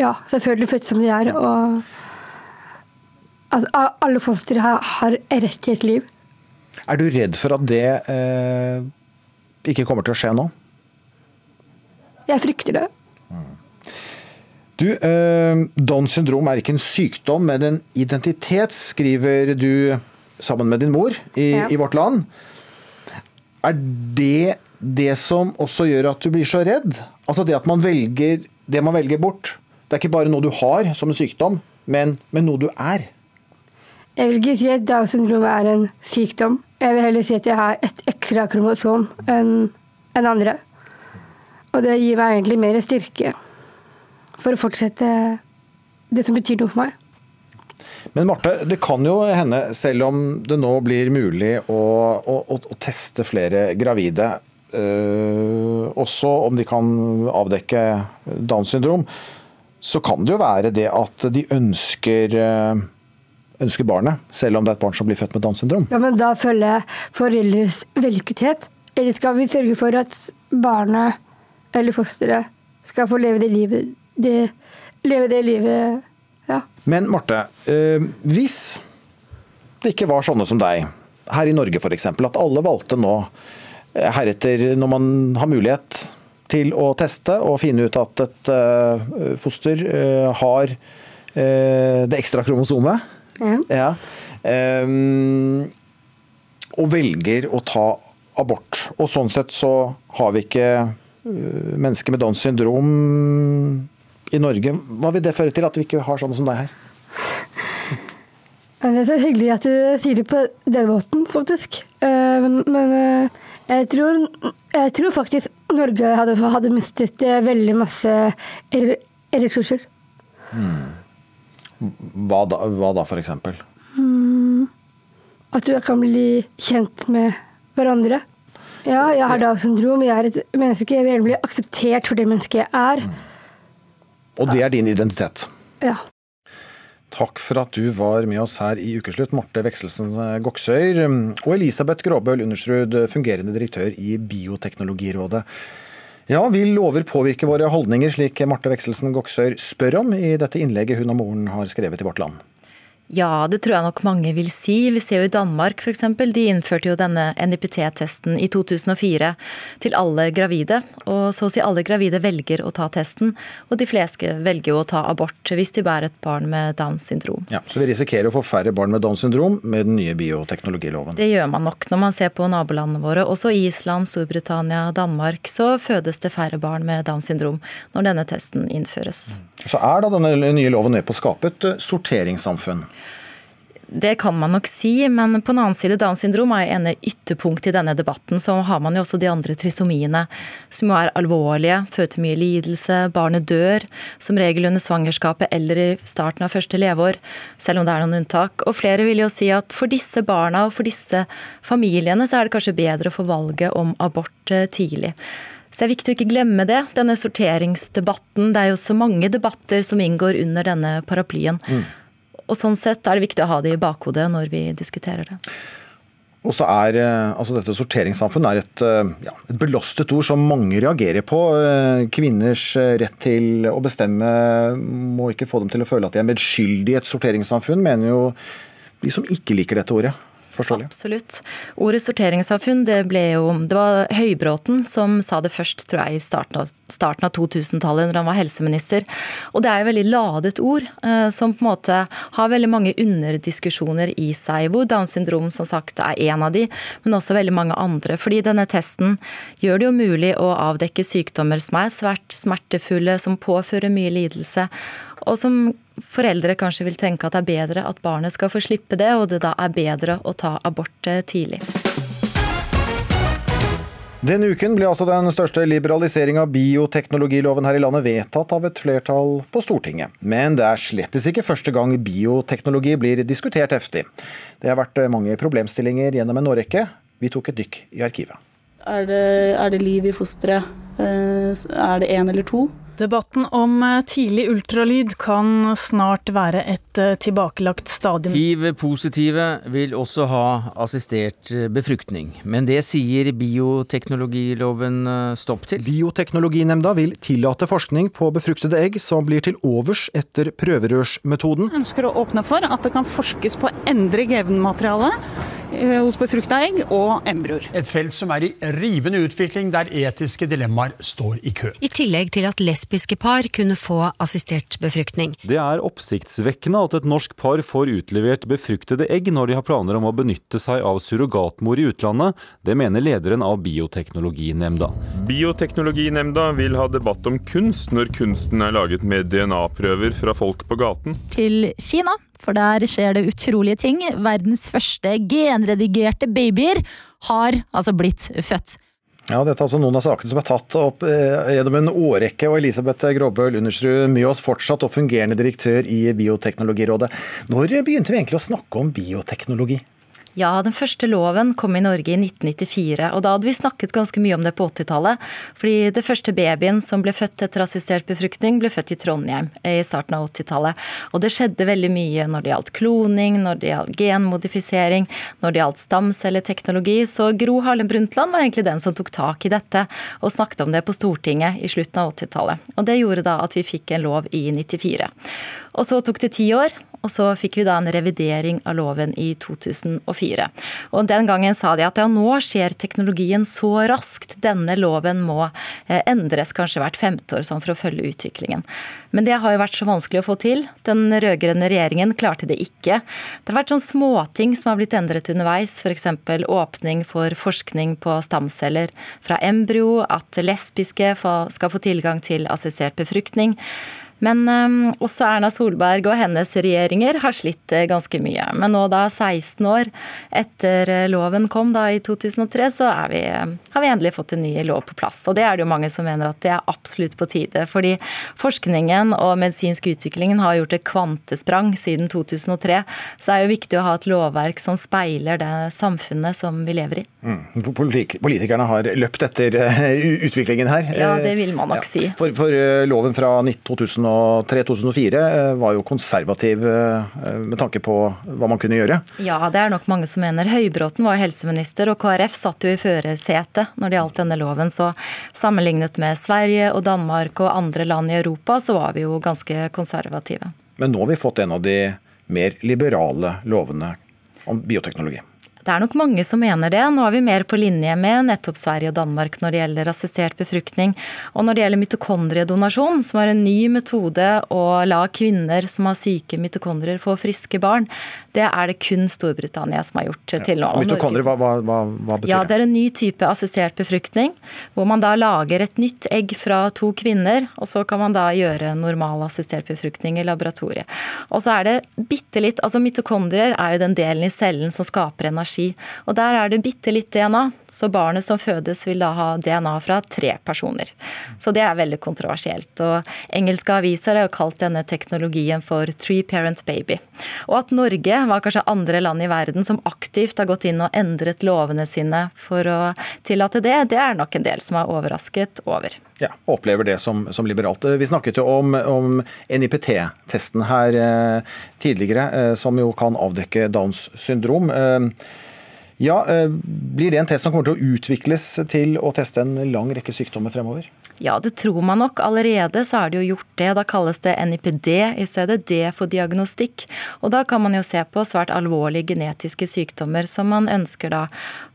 ja, selvfølgelig født som de er. Og at alle fostre har, har rett til et liv. Er du redd for at det eh, ikke kommer til å skje nå? Jeg frykter det. Du, eh, Downs syndrom er ikke en sykdom, men en identitet, skriver du sammen med din mor i, ja. i Vårt Land. Er det det som også gjør at du blir så redd? Altså det at man velger det man velger bort. Det er ikke bare noe du har som en sykdom, men, men noe du er. Jeg vil ikke si at Downs syndrom er en sykdom. Jeg vil heller si at jeg har et ekstra kromosom enn en andre. Og det gir meg egentlig mer styrke for å fortsette det som betyr noe for meg. Men Marte, det kan jo hende, selv om det nå blir mulig å, å, å teste flere gravide, øh, også om de kan avdekke Downs syndrom, så kan det jo være det at de ønsker, øh, ønsker barnet, selv om det er et barn som blir født med Downs syndrom. Ja, men da følger jeg foreldres vellykkethet. Eller skal vi sørge for at barnet eller fosteret skal få leve det livet det, leve det livet ja. Men Marte, øh, hvis det ikke var sånne som deg, her i Norge f.eks., at alle valgte nå eh, heretter, når man har mulighet til å teste og finne ut at et uh, foster har det ekstra kromosomet, Ja. ja, um, og velger å ta abort. Og sånn sett så har vi ikke mennesker med Downs syndrom i Norge. Hva vil det føre til at vi ikke har sånne som deg her? Det er hyggelig at du sier det på den måten, faktisk. Eh, Men, men eh, jeg, tror, jeg tror faktisk Norge hadde, hadde mistet eh, veldig masse ressurser. ressurser. Hva da, hva da for eksempel? Mm, At du kan bli kjent med hverandre. Ja, jeg har Downs syndrom, jeg er et menneske. Jeg vil gjerne bli akseptert for det mennesket jeg er. Og det er din identitet. Ja. Takk for at du var med oss her i Ukeslutt, Marte Vekselsen Goksøyr. Og Elisabeth Gråbøl Undersrud, fungerende direktør i Bioteknologirådet. Ja, vil lover påvirke våre holdninger, slik Marte Vekselsen Goksøyr spør om i dette innlegget hun og moren har skrevet i Vårt Land? Ja, det tror jeg nok mange vil si. Vi ser jo i Danmark f.eks. De innførte jo denne NIPT-testen i 2004 til alle gravide. Og så å si alle gravide velger å ta testen, og de fleste velger jo å ta abort hvis de bærer et barn med Downs syndrom. Ja, så vi risikerer å få færre barn med Downs syndrom med den nye bioteknologiloven. Det gjør man nok når man ser på nabolandene våre. Også Island, Storbritannia, Danmark. Så fødes det færre barn med Downs syndrom når denne testen innføres. Så er da denne nye loven med på å skape et eh, sorteringssamfunn? Det kan man nok si, men på den annen side, Downs syndrom er en ytterpunkt i denne debatten. Så har man jo også de andre trisomiene, som jo er alvorlige, fører til mye lidelse. Barnet dør som regel under svangerskapet eller i starten av første leveår, selv om det er noen unntak. Og flere vil jo si at for disse barna og for disse familiene, så er det kanskje bedre å få valget om abort eh, tidlig. Så det er viktig å ikke glemme det, denne sorteringsdebatten. Det er jo så mange debatter som inngår under denne paraplyen. Og sånn sett er det viktig å ha det i bakhodet når vi diskuterer det. Og så er eh, altså dette sorteringssamfunn er et, eh, ja, et belastet ord som mange reagerer på. Eh, Kvinners rett til å bestemme må ikke få dem til å føle at de er medskyldige i et sorteringssamfunn, mener jo de som ikke liker dette ordet. Forståelig. Absolutt. Ordet sorteringssamfunn, det ble jo Det var Høybråten som sa det først, tror jeg, i starten av, av 2000-tallet, når han var helseminister. Og det er jo veldig ladet ord, eh, som på en måte har veldig mange underdiskusjoner i seg, hvor Downs syndrom som sagt er en av de, men også veldig mange andre. Fordi denne testen gjør det jo mulig å avdekke sykdommer som er svært smertefulle, som påfører mye lidelse. Og som foreldre kanskje vil tenke at det er bedre at barnet skal få slippe det, og det da er bedre å ta abort eh, tidlig. Denne uken ble altså den største liberalisering av bioteknologiloven her i landet vedtatt av et flertall på Stortinget. Men det er slettes ikke første gang bioteknologi blir diskutert heftig. Det har vært mange problemstillinger gjennom en årrekke. Vi tok et dykk i arkivet. Er det, er det liv i fosteret? Eh, Er det én eller to? Debatten om eh, tidlig ultralyd kan snart være et eh, tilbakelagt stadium. Hiv-positive vil også ha assistert eh, befruktning, men det sier bioteknologiloven stopp til. Bioteknologinemnda vil tillate forskning på befruktede egg som blir til overs etter prøverørsmetoden. ønsker å åpne for at det kan forskes på å endre genmaterialet hos befrukta egg og embryoer. Et felt som er i rivende utvikling, der etiske dilemmaer står i kø. I tillegg til at lesbiske par kunne få assistert befruktning. Det er oppsiktsvekkende at et norsk par får utlevert befruktede egg når de har planer om å benytte seg av surrogatmor i utlandet. Det mener lederen av Bioteknologinemnda. Bioteknologinemnda vil ha debatt om kunst når kunsten er laget med DNA-prøver fra folk på gaten. til Kina, for der skjer det utrolige ting. Verdens første genredigerte babyer har altså blitt født. Ja, Dette er altså noen av sakene som er tatt opp eh, gjennom en årrekke. og Elisabeth Gråbøl Undersrud med oss fortsatt og fungerende direktør i Bioteknologirådet. Når begynte vi egentlig å snakke om bioteknologi? Ja, den første loven kom i Norge i 1994, og da hadde vi snakket ganske mye om det på 80-tallet. Fordi det første babyen som ble født etter assistert befruktning, ble født i Trondheim i starten av 80-tallet. Og det skjedde veldig mye når det gjaldt kloning, når det gjaldt genmodifisering, når det gjaldt stamcelleteknologi. Så Gro Harlem Brundtland var egentlig den som tok tak i dette, og snakket om det på Stortinget i slutten av 80-tallet. Og det gjorde da at vi fikk en lov i 94. Og så tok det ti år, og så fikk vi da en revidering av loven i 2004. Og Den gangen sa de at ja, nå skjer teknologien så raskt, denne loven må eh, endres kanskje hvert femte år sånn for å følge utviklingen. Men det har jo vært så vanskelig å få til. Den rød-grønne regjeringen klarte det ikke. Det har vært sånn småting som har blitt endret underveis, f.eks. åpning for forskning på stamceller fra embryo, at lesbiske skal få tilgang til assistert befruktning. Men um, også Erna Solberg og hennes regjeringer har slitt uh, ganske mye. Men nå da 16 år etter uh, loven kom da i 2003, så vi, uh, har vi endelig fått en ny lov på plass. Og det er det jo mange som mener at det er absolutt på tide. Fordi forskningen og medisinsk utviklingen har gjort et kvantesprang siden 2003. Så det er jo viktig å ha et lovverk som speiler det samfunnet som vi lever i. Mm. Politikerne har løpt etter utviklingen her. Ja, det vil man nok ja. si. For, for loven fra 2003 2003-2004 eh, var jo konservativ eh, med tanke på hva man kunne gjøre. Ja, det er nok mange som mener. Høybråten var helseminister, og KrF satt jo i førersetet når det gjaldt denne loven. Så sammenlignet med Sverige og Danmark og andre land i Europa, så var vi jo ganske konservative. Men nå har vi fått en av de mer liberale lovene om bioteknologi. Det er nok mange som mener det. Nå er vi mer på linje med nettopp Sverige og Danmark når det gjelder assistert befruktning. Og når det gjelder mitokondriedonasjon, som er en ny metode å la kvinner som har syke mitokondrier få friske barn, det er det kun Storbritannia som har gjort til nå. Ja, mitokondrier, hva, hva, hva, betyr det? Ja, Det er en ny type assistert befruktning, hvor man da lager et nytt egg fra to kvinner, og så kan man da gjøre normal assistert befruktning i laboratoriet. Og så er det bitte litt Altså mitokondrier er jo den delen i cellen som skaper energi energi. Og der er det bitte litt DNA, så barnet som fødes vil da ha DNA fra tre personer. Så det er veldig kontroversielt. Og engelske aviser har kalt denne teknologien for three parent baby. Og at Norge var kanskje andre land i verden som aktivt har gått inn og endret lovene sine for å tillate det, det er nok en del som er overrasket over. Ja, opplever det som, som liberalt. Vi snakket jo om, om NIPT-testen her eh, tidligere, eh, som jo kan avdekke Downs syndrom. Eh, ja, eh, Blir det en test som kommer til å utvikles til å teste en lang rekke sykdommer fremover? Ja, det tror man nok. Allerede så er det jo gjort det. Da kalles det NIPD i stedet. D for diagnostikk. Og da kan man jo se på svært alvorlige genetiske sykdommer som man ønsker da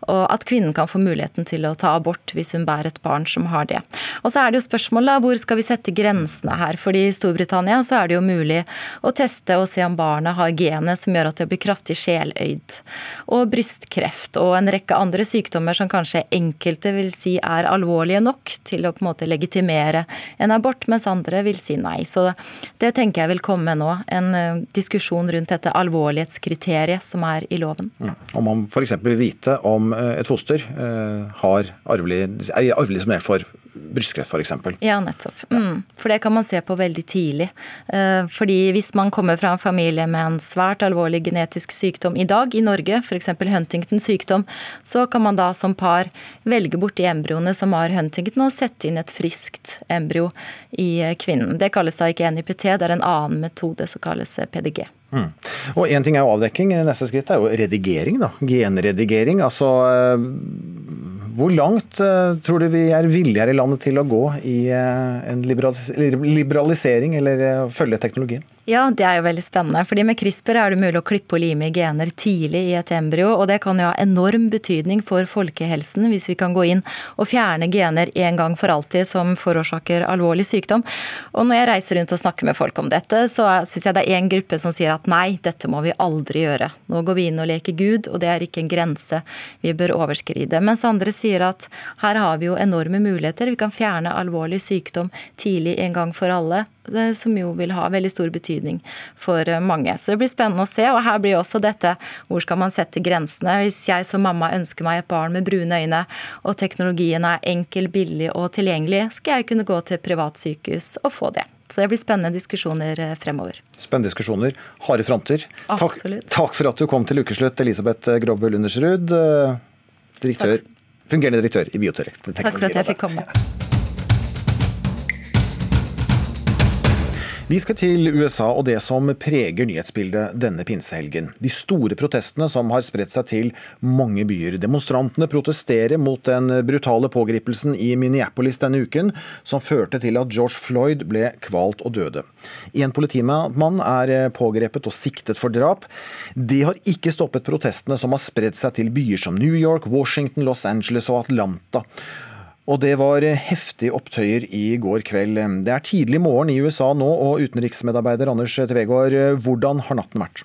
og at kvinnen kan få muligheten til å ta abort hvis hun bærer et barn som har det. Og så er det jo spørsmålet hvor skal vi sette grensene her. Fordi i Storbritannia så er det jo mulig å teste og se om barnet har genet som gjør at det blir kraftig sjeløyd. Og brystkreft og en rekke andre sykdommer som kanskje enkelte vil si er alvorlige nok til å på en måte legitimere en abort, mens andre vil si nei. Så det tenker jeg vil komme nå. En eh, diskusjon rundt dette alvorlighetskriteriet som er i loven. Mm. Om man f.eks. vil vite om Eh, et foster eh, har arvelig, er arvelig disponert for brystkreft f.eks. Ja, nettopp. Mm. For det kan man se på veldig tidlig. Eh, fordi hvis man kommer fra en familie med en svært alvorlig genetisk sykdom i dag i Norge, f.eks. Huntingtons sykdom, så kan man da som par velge bort de embryoene som har Huntington, og sette inn et friskt embryo i kvinnen. Det kalles da ikke NIPT, det er en annen metode som kalles PDG. Mm. Og Én ting er jo avdekking, neste skritt er jo redigering. da, Genredigering. altså eh, hvor langt uh, tror du vi er villige her i landet til å gå i uh, en liberalisering eller uh, følge teknologien? Ja, det er jo veldig spennende. fordi med CRISPR er det mulig å klippe og lime gener tidlig i et embryo. Og det kan jo ha enorm betydning for folkehelsen hvis vi kan gå inn og fjerne gener en gang for alltid som forårsaker alvorlig sykdom. Og når jeg reiser rundt og snakker med folk om dette, så syns jeg det er en gruppe som sier at nei, dette må vi aldri gjøre. Nå går vi inn og leker Gud, og det er ikke en grense vi bør overskride. Mens andre sier at her har vi jo enorme muligheter. Vi kan fjerne alvorlig sykdom tidlig en gang for alle, som jo vil ha veldig stor betydning betydning for mange. Så det blir spennende å se. Og her blir også dette hvor skal man sette grensene. Hvis jeg som mamma ønsker meg et barn med brune øyne, og teknologien er enkel, billig og tilgjengelig, skal jeg kunne gå til privatsykehus og få det. Så det blir spennende diskusjoner eh, fremover. Spennende diskusjoner, harde fronter. Takk, takk, for at du kom til ukeslutt, Elisabeth Grobbe Lundersrud, eh, direktør, fungerende direktør i Bioteknologirådet. Takk for at jeg fikk komme. Vi skal til USA og det som preger nyhetsbildet denne pinsehelgen. De store protestene som har spredt seg til mange byer. Demonstrantene protesterer mot den brutale pågripelsen i Minneapolis denne uken, som førte til at George Floyd ble kvalt og døde. En politimann er pågrepet og siktet for drap. Det har ikke stoppet protestene som har spredt seg til byer som New York, Washington, Los Angeles og Atlanta. Og det var heftige opptøyer i går kveld. Det er tidlig morgen i USA nå, og utenriksmedarbeider Anders Tvegård, hvordan har natten vært?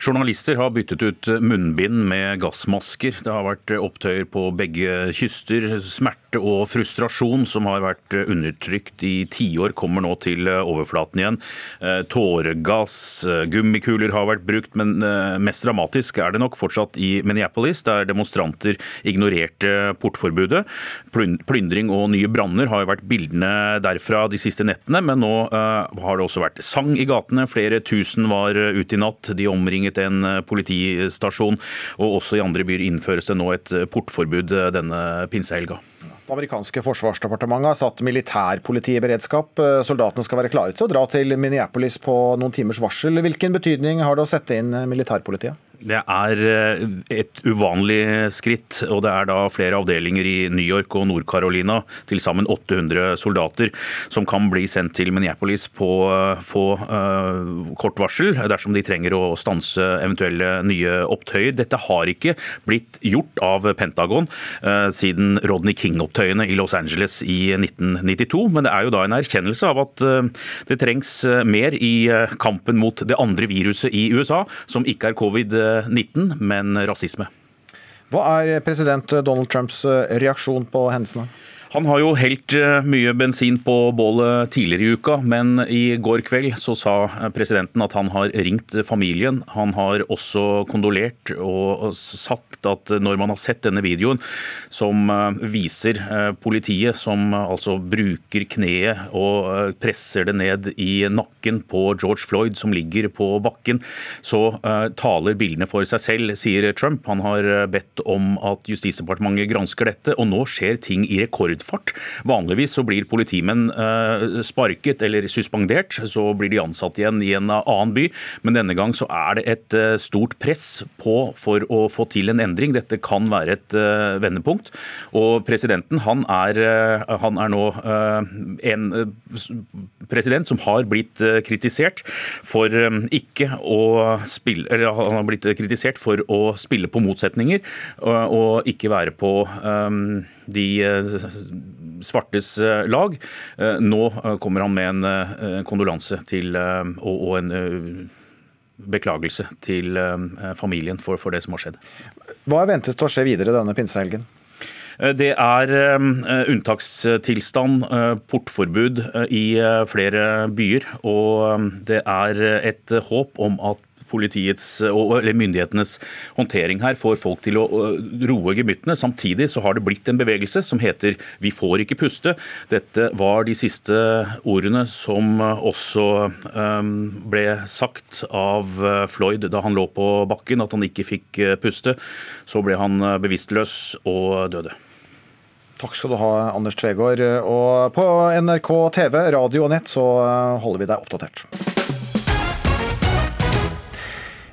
Journalister har byttet ut munnbind med gassmasker. Det har vært opptøyer på begge kyster. Smerte og frustrasjon som har vært undertrykt i tiår, kommer nå til overflaten igjen. Eh, tåregass, eh, gummikuler har vært brukt, men eh, mest dramatisk er det nok fortsatt i Minneapolis, der demonstranter ignorerte portforbudet. Plyndring og nye branner har vært bildene derfra de siste nettene, men nå har det også vært sang i gatene. Flere tusen var ute i natt. De omringet omringet en eh, politistasjon. Og også i andre byer innføres det nå et eh, portforbud eh, denne pinsehelga. Det amerikanske forsvarsdepartementet har satt militærpoliti i beredskap. Soldatene skal være klare til å dra til Minneapolis på noen timers varsel. Hvilken betydning har det å sette inn militærpolitiet? Det er eh, et uvanlig skritt, og det er da flere avdelinger i New York og Nord-Carolina, til sammen 800 soldater, som kan bli sendt til Minneapolis på eh, få uh, kort varsel dersom de trenger å stanse eventuelle nye opptøyer. Dette har ikke blitt gjort av Pentagon uh, siden Rodney King-opptøyene i Los Angeles i 1992, men det er jo da en erkjennelse av at uh, det trengs mer i kampen mot det andre viruset i USA, som ikke er covid-19 19, men rasisme. Hva er president Donald Trumps reaksjon på hendelsene? Han har jo helt eh, mye bensin på bålet tidligere i uka, men i går kveld så sa presidenten at han har ringt familien. Han har også kondolert og sagt at når man har sett denne videoen som eh, viser eh, politiet som altså bruker kneet og presser det ned i nakken på George Floyd som ligger på bakken, så taler bildene for seg selv, sier Trump. Han har bedt om at Justisdepartementet gransker dette, og nå skjer ting i rekord rekordfart. Vanligvis så blir politimenn eh, sparket eller suspendert, så blir de ansatt igjen i en annen by. Men denne gang så er det et eh, stort press på for å få til en endring. Dette kan være et eh, vendepunkt. Og presidenten han er, han er nå en president som har blitt kritisert for ikke å spille eller Han har blitt kritisert for å spille på motsetninger og ikke være på de svartes eh, lag. Eh, nå eh, kommer han med en kondolanse til, og, en beklagelse til familien for, for det som har skjedd. Hva er ventet å skje videre denne pinsehelgen? Det er unntakstilstand, portforbud i flere byer. Og det er et håp om at politiets eller myndighetenes håndtering her får folk til å roe gemyttene. Samtidig så har det blitt en bevegelse som heter 'vi får ikke puste'. Dette var de siste ordene som også ble sagt av Floyd da han lå på bakken, at han ikke fikk puste. Så ble han bevisstløs og døde. Takk skal du ha, Anders Tvegård. Og på NRK TV, radio og nett så holder vi deg oppdatert.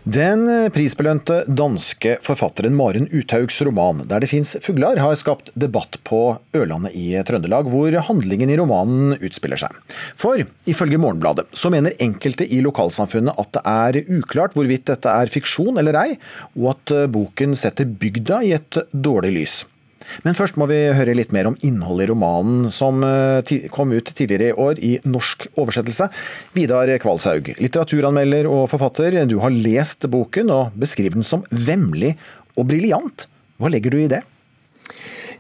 Den prisbelønte danske forfatteren Maren Uthaugs roman 'Der det fins fugler' har skapt debatt på Ørlandet i Trøndelag, hvor handlingen i romanen utspiller seg. For ifølge Morgenbladet så mener enkelte i lokalsamfunnet at det er uklart hvorvidt dette er fiksjon eller ei, og at boken setter bygda i et dårlig lys. Men først må vi høre litt mer om innholdet i romanen, som eh, kom ut tidligere i år i norsk oversettelse. Vidar Kvalshaug, litteraturanmelder og forfatter. Du har lest boken og beskriver den som vemmelig og briljant. Hva legger du i det?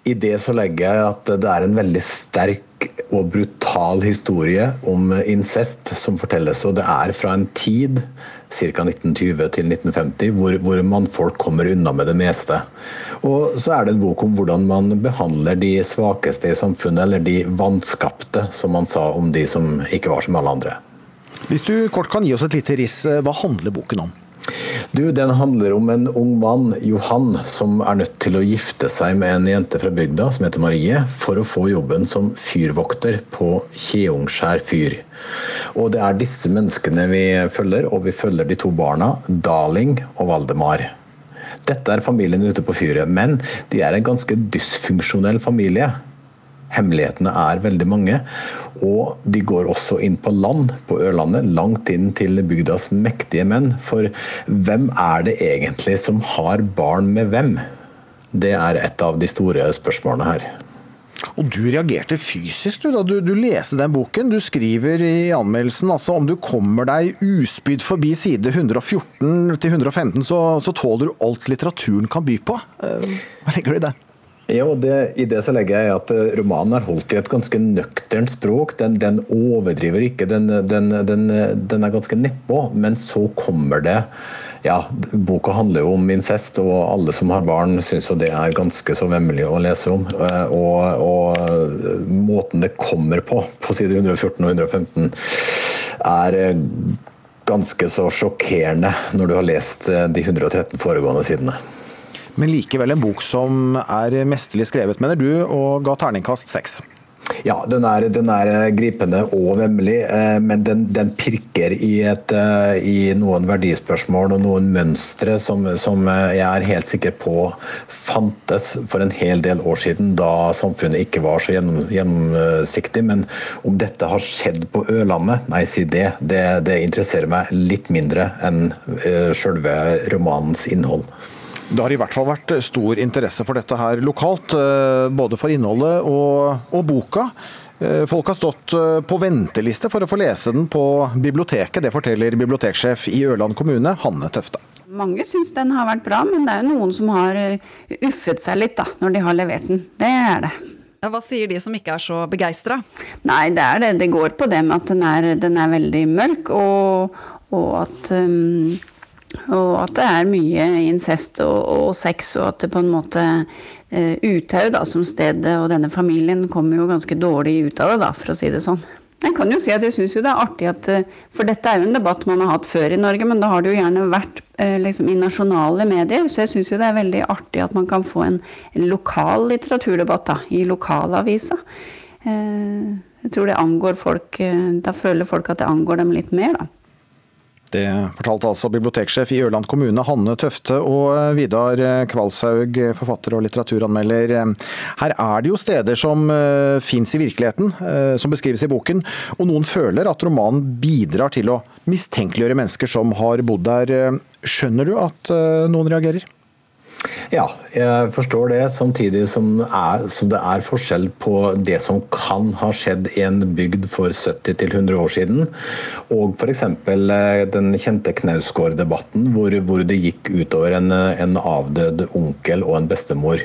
I det så legger jeg at det er en veldig sterk og brutal historie om incest som fortelles. Og det er fra en tid, ca. 1920 til 1950, hvor, hvor mannfolk kommer unna med det meste. Og så er det en bok om hvordan man behandler de svakeste i samfunnet, eller de vanskapte, som man sa om de som ikke var som alle andre. Hvis du kort kan gi oss et lite riss, hva handler boken om? Du, Den handler om en ung mann, Johan, som er nødt til å gifte seg med en jente fra bygda som heter Marie, for å få jobben som fyrvokter på Kjeungskjær fyr. Og Det er disse menneskene vi følger, og vi følger de to barna, Daling og Valdemar. Dette er familien ute på fyret, men de er en ganske dysfunksjonell familie. Hemmelighetene er veldig mange. Og de går også inn på land på Ørlandet, langt inn til bygdas mektige menn. For hvem er det egentlig som har barn med hvem? Det er et av de store spørsmålene her. Og du reagerte fysisk du da du, du leste den boken. Du skriver i anmeldelsen altså om du kommer deg uspydd forbi side 114 til 115, så, så tåler du alt litteraturen kan by på. Eh, hva legger du i det? Ja, det, I det så legger jeg at eh, romanen er holdt i et ganske nøkternt språk. Den, den overdriver ikke, den, den, den, er ganske nedpå. Men så kommer det ja, Boka handler jo om incest, og alle som har barn syns jo det er ganske så vemmelig å lese om. Eh, og, og måten det kommer på, på side 114 og 115, er eh, ganske så sjokkerende når du har lest de 113 foregående sidene. Men likevel en bok som er mesterlig skrevet, mener du, og ga terningkast seks. Ja, den er, den er, gripende og vemmelig, eh, men den, den pirker i, et, eh, i, noen verdispørsmål og noen mønstre som, som, jeg er helt sikker på fantes for en hel del år siden, da samfunnet ikke var så gjennom, gjennomsiktig. Men om dette har skjedd på Ørlandet, nei, si det. Det, det interesserer meg litt mindre enn sjølve romanens innhold. Det har i hvert fall vært stor interesse for dette her lokalt, eh, både for innholdet og, og boka. Eh, folk har stått eh, på venteliste for å få lese den på biblioteket. Det forteller biblioteksjef i Ørland kommune, Hanne Tøfte. Mange syns den har vært bra, men det er jo noen som har uffet seg litt da, når de har levert den. Det er det. Hva sier de som ikke er så begeistra? Nei, det er det. Det går på det med at den er, den er veldig mørk, og, og at um og at det er mye incest og, og sex, og at det på en måte eh, Uthaug da, som sted og denne familien kommer jo ganske dårlig ut av det, da, for å si det sånn. Jeg kan jo si at jeg syns jo det er artig at uh, For dette er jo en debatt man har hatt før i Norge, men da har det jo gjerne vært eh, liksom i nasjonale medier. Så jeg syns jo det er veldig artig at man kan få en, en lokal litteraturdebatt da, i lokalavisa. Jeg tror det angår folk Da føler folk at det angår dem litt mer, da. Det fortalte altså biblioteksjef i Ørland kommune Hanne Tøfte og Vidar Kvalshaug, forfatter og litteraturanmelder. Her er det jo steder som uh, fins i virkeligheten, som beskrives i boken. Og noen føler at romanen bidrar til å mistenkeliggjøre mennesker som har bodd der. Skjønner du at noen reagerer? Ja, jeg forstår det. Samtidig som, er, som, det er forskjell på det som kan ha skjedd i en bygd for 70-100 år siden, og f.eks. Eh, den kjente Knausgård-debatten, hvor, hvor, det gikk utover en, en, avdød onkel og en bestemor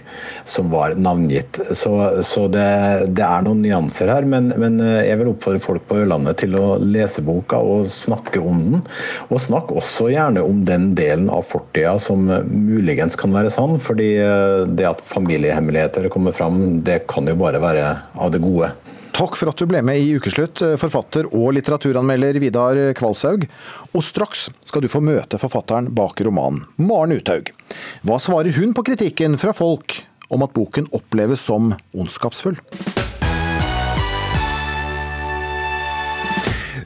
som var navngitt. Så, så det, det, er noen nyanser her, men, men, eh, jeg vil oppfordre folk på Ørlandet til å lese boka og snakke om den. Og snakk også gjerne om den delen av fortida som muligens kan være sann, fordi eh, det at familiehemmeligheter kommer fram, det kan jo bare være av det gode. Takk for at du ble med i Ukeslutt, eh, forfatter og litteraturanmelder Vidar Kvalshaug. Og straks skal du få møte forfatteren bak romanen, Maren Uthaug. Hva svarer hun på kritikken fra folk om at boken oppleves som ondskapsfull?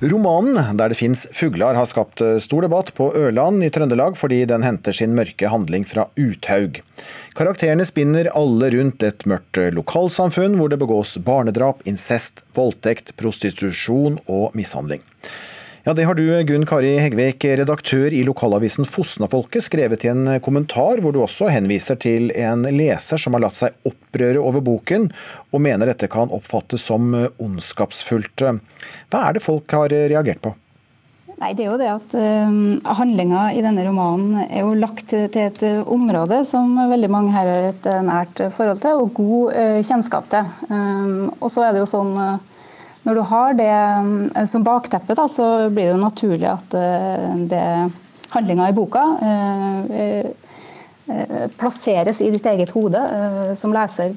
Romanen 'Der det fins fugler har skapt eh, stor debatt på Ørland i Trøndelag fordi den henter sin mørke handling fra Uthaug. Karakterene spinner alle rundt et mørkt eh, lokalsamfunn hvor det begås barnedrap, incest, voldtekt, prostitusjon og mishandling. Ja, Det har du, Gunn Kari Hegvik, redaktør i lokalavisen Fosnafolket, skrevet i en kommentar, hvor du også henviser til en leser som har latt seg opprøre over boken, og mener dette kan oppfattes som ondskapsfullt. Hva er det folk har reagert på? Nei, det er jo det at uh, Handlinga i denne romanen er jo lagt til, til et uh, område som veldig mange her har et uh, nært forhold til og god uh, kjennskap til. Um, og så er det jo sånn Når du har det um, som bakteppe, da, så blir det jo naturlig at det handlinga i boka plasseres i ditt eget hode som leser.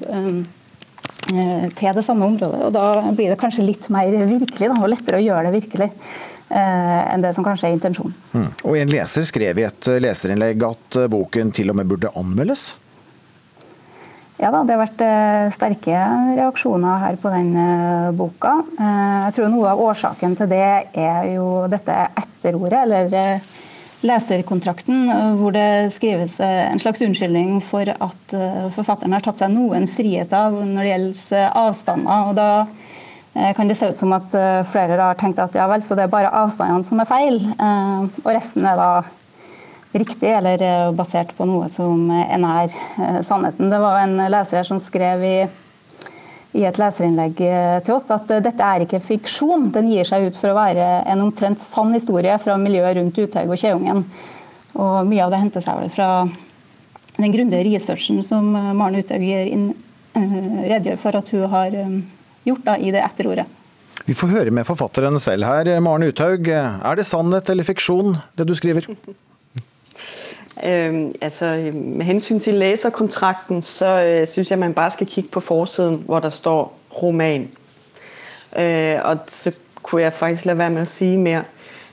Til det samme området. og Da blir det kanskje litt mer virkelig da, og lettere å gjøre det virkelig. Eh, enn det som kanskje er intensjonen. Mm. Og En leser skrev i et leserinnlegg at boken til og med burde anmeldes? Ja da, det har vært eh, sterke reaksjoner her på den eh, boka. Jeg tror noe av årsaken til det er jo dette etterordet, eller leserkontrakten, hvor det skrives en slags unnskyldning for at forfatteren har tatt seg noen friheter når det gjelder avstander. og da Eh, kan det se ut som at eh, flere har tenkt at ja vel, så det er bare avstandene som er feil, eh, og resten er da riktig eller basert på noe som er nær sannheten. Det var en leser her som skrev i, i et leserinnlegg til oss at dette er ikke fiksjon, den gir seg ut for å være en omtrent sann historie fra miljøet rundt Uthaug og Kjeungen. Og mye av det henter seg vel fra den grundige researchen som Maren Uthaug redegjør for at hun har gjort da, i det etterordet. Vi får høre med forfatteren selv her. Maren Uthaug, er det sannhet eller fiksjon, det du skriver? [LAUGHS] Øhm, altså, med hensyn til læserkontrakten, så øh, synes jeg, man bare skal kigge på forsiden, hvor der står roman. Øh, og så kunne jeg faktisk lade være med at sige mere.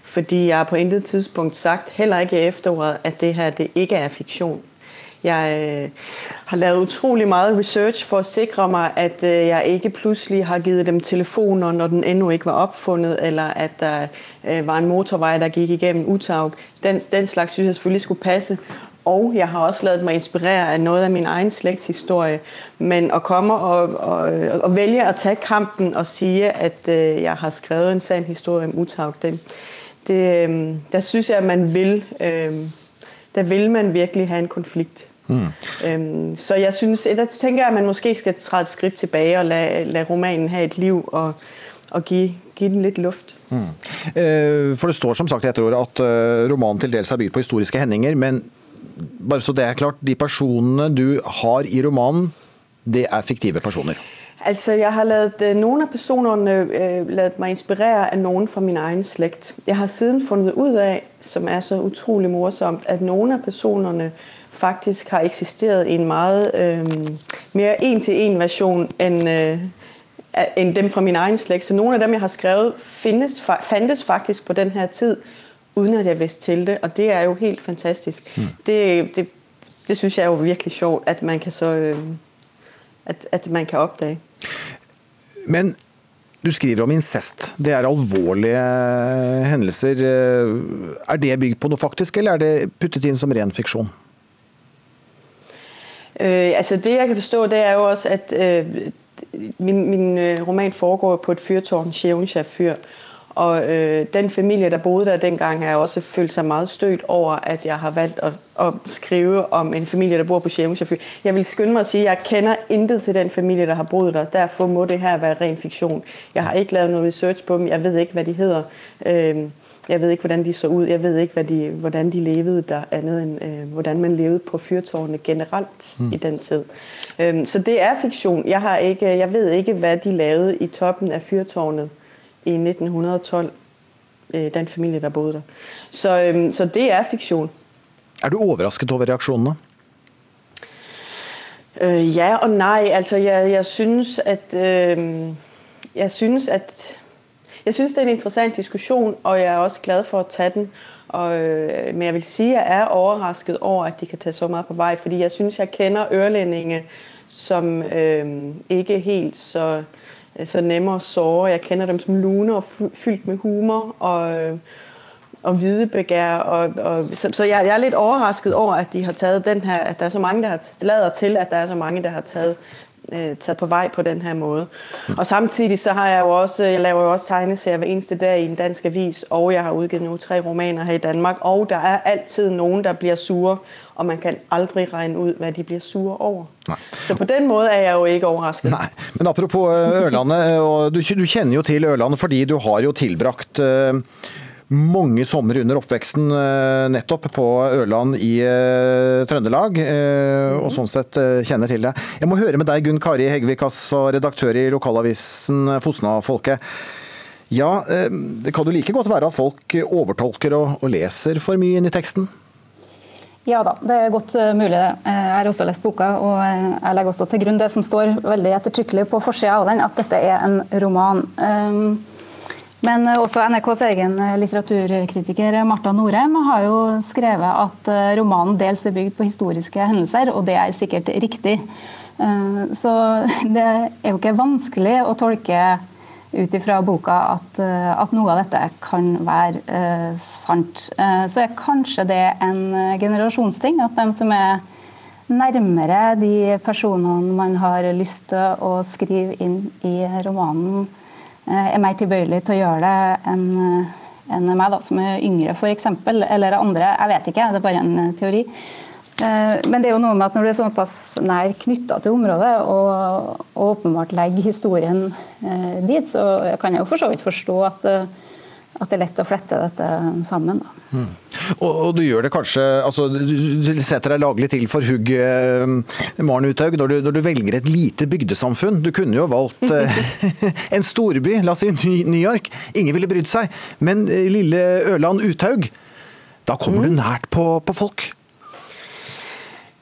Fordi jeg har på intet tidspunkt sagt, heller ikke i efteråret, at det her det ikke er fiktion. Jeg øh, har lavet utrolig meget research for å sikre meg at øh, jeg ikke plutselig har givet dem telefoner, når den endnu ikke var oppfunnet, eller at der øh, var en motorvei der gikk igjennom Utaug. Den, den slags synes jeg selvfølgelig skulle passe. Og jeg har også lavet meg inspirere av noe av min egen slektshistorie. Men å komme og, og, og velge å ta kampen og si at jeg har skrevet en sand historie om Utaug, det, det, synes jeg, man vil, øh, der vil man virkelig ha en konflikt. Mm. Øhm, så jeg synes, der tænker jeg, at man måske skal træde et skridt tilbage og lade, lade romanen have et liv og, og give, give den litt luft. Mm. Eh, for det står som sagt i etterordet at eh, romanen til dels er bygd på historiske hendinger, men bare så det er klart, de personene du har i romanen, det er fiktive personer? Altså, jeg har lavet øh, nogle af personerne øh, lavet mig inspirere af nogen fra min egen slægt. Jeg har siden fundet ud af, som er så utrolig morsomt, at nogle af personerne faktisk har eksisteret i en meget øh, mere en-til-en version end, øh, end dem fra min egen slægt. Så nogle af dem, jeg har skrevet, findes, fandtes faktisk på den her tid, uden at jeg vidste til det, og det er jo helt fantastisk. Mm. Det, det, det synes jeg er jo virkelig sjovt, at man kan så øh, at, man kan oppdage. Men du skriver om incest. Det er alvorlige hendelser. Er det bygd på noe faktisk, eller er det puttet inn som ren fiksjon? Uh, altså det jeg kan forstå, det er jo også, at uh, min, min øh, roman foregår på et fyrtårn, Sjævnsja fyr. Og øh, den familie, der boede der dengang, har også følt sig meget stødt over, at jeg har valgt at, at skrive om en familie, der bor på Sjævnsja. Jeg vil skynde mig at sige, at jeg kender intet til den familie, der har boet der. Derfor må det her være ren fiktion. Jeg har ikke lavet noget research på dem. Jeg ved ikke, hvad de hedder. Jeg ved ikke, hvordan de så ud. Jeg ved ikke, de, hvordan de levede der, andet end øh, hvordan man levede på fyrtårnene generelt mm. i den tid. Så det er fiktion. Jeg, har ikke, jeg ved ikke, hvad de lavede i toppen af fyrtårnet i 1912, øh, den familie, der boede der. Så, så det er fiksjon. Er du overrasket over reaksjonene? Øh, ja og nei. Altså, jeg, jeg synes, at... Jeg syns at jeg synes, det er en interessant diskusjon, og jeg er også glad for å ta den. Og, øh, men jeg vil si at jeg er overrasket over, at de kan ta så mye på vei. fordi jeg synes, jeg kender ørlendinger som øh, ikke helt så, så nemme at såre. Jeg kender dem som lune og fyldt med humor og, øh, og hvidebegær. Så så jeg, jeg er litt overrasket over, at de har taget den her, at der er så mange, der har lader til, at der er så mange, der har taget øh, taget på vej på den her måde. Og samtidig så har jeg jo også, jeg laver jo også tegneserier hver eneste dag i en dansk avis, og jeg har udgivet nu tre romaner her i Danmark, og der er altid nogen, der bliver sure, og man kan aldrig regne ud, hvad de bliver sure over. Nej. Så på den måde er jeg jo ikke overrasket. Nej, men apropos øh, Ørlandet, og du, du kjenner jo til Ørlandet, fordi du har jo tilbragt uh, mange somre under oppveksten nettopp på Ørland i Trøndelag, og sånn sett kjenner til det. Jeg må høre med deg, Gunn Kari Hegvik, altså redaktør i lokalavisen Fosna-folket. Ja, det kan jo like godt være at folk overtolker og leser for mye inn i teksten? Ja da, det er godt eh, mulig det. Eh, jeg har også lest boka, og eh, jeg legger også til grunn det som står veldig ettertrykkelig på forsida av den, at dette er en roman. Men også NRKs egen litteraturkritiker Marta Norheim har jo skrevet at romanen dels er bygd på historiske hendelser, og det er sikkert riktig. Så [LAUGHS] det er jo ikke vanskelig å tolke ut ifra boka at, eh, at, noe av dette kan være sant. Så er kanskje det en generasjonsting. At de som er nærmere de personene man har lyst til å skrive inn i romanen, er mer tilbøyelig til å gjøre det enn enn meg, da, som er yngre f.eks., eller andre. Jeg vet ikke, det er bare en teori. Eh, men det er jo noe med at når du er såpass nær knytta til området, og, og, åpenbart legger historien eh, dit, så kan jeg jo for så vidt forstå at, eh, at det er lett å flette dette sammen. Mm. Og, og, du gjør det kanskje altså, Du setter deg laglig til for hugg, Maren Uthaug, når, når, du velger et lite bygdesamfunn. Du kunne jo valgt [LAUGHS] en storby, la oss si New York. Ingen ville brydd seg. Men lille Ørland Uthaug, da kommer mm. du nært på, på folk.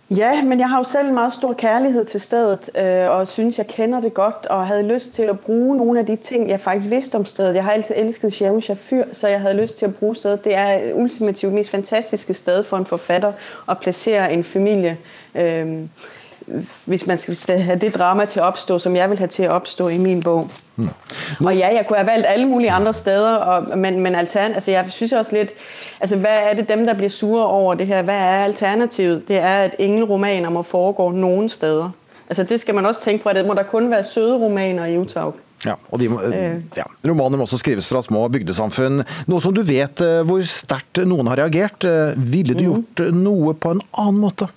Ja, men jeg har jo selv en meget stor kærlighed til stedet, øh, og synes, jeg kender det godt, og havde lyst til at bruge nogle af de ting, jeg faktisk vidste om stedet. Jeg har altid elsket Sjævn Fyr, så jeg havde lyst til at bruge stedet. Det er ultimativt mest fantastiske sted for en forfatter at placere en familie. Øh, hvis man skal have det drama til at opstå, som jeg vil have til at opstå i min bog. Mm. Og ja, jeg kunne have valgt alle mulige andre steder, og, men, men altern, altså jeg synes også lidt, altså hvad er det dem, der bliver sure over det her? Hvad er alternativet? Det er, at ingen romaner må foregå nogen steder. Altså det skal man også tænke på, at det må der kun være søde romaner i Utah. Ja, og de, øh. ja, Romaner må også skrives fra små bygdesamfunn. Noe som du vet øh, hvor sterkt noen har reagert. Øh, ville du mm. gjort noe på en annen måte?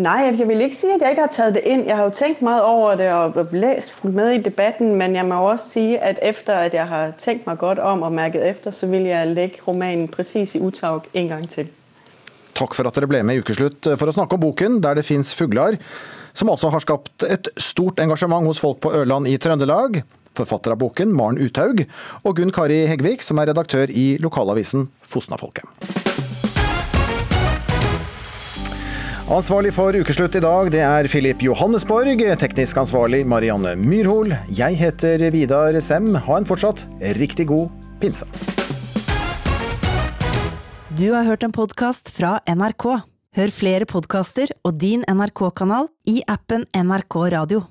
Nej, jeg vil ikke sige, at jeg ikke har taget det ind. Jeg har jo tænkt meget over det og læst fuldt med i debatten, men jeg må også sige, at efter at jeg har tænkt mig godt om og mærket efter, så vil jeg lægge romanen præcis i utag en gang til. Takk for at dere ble med i Ukeslutt for å snakke om boken Der det fins fugler, som altså har skapt et stort engasjement hos folk på Ørland i Trøndelag. Forfatter av boken Maren Uthaug, og Gunn Kari Hegvik, som er redaktør i lokalavisen Fosnafolket. Ansvarlig for ukeslutt i dag, det er Filip Johannesborg. Teknisk ansvarlig Marianne Myrhol. Jeg heter Vidar Sem. Ha en fortsatt riktig god pinse. Du har hørt en podkast fra NRK. Hør flere podkaster og din NRK-kanal i appen NRK Radio.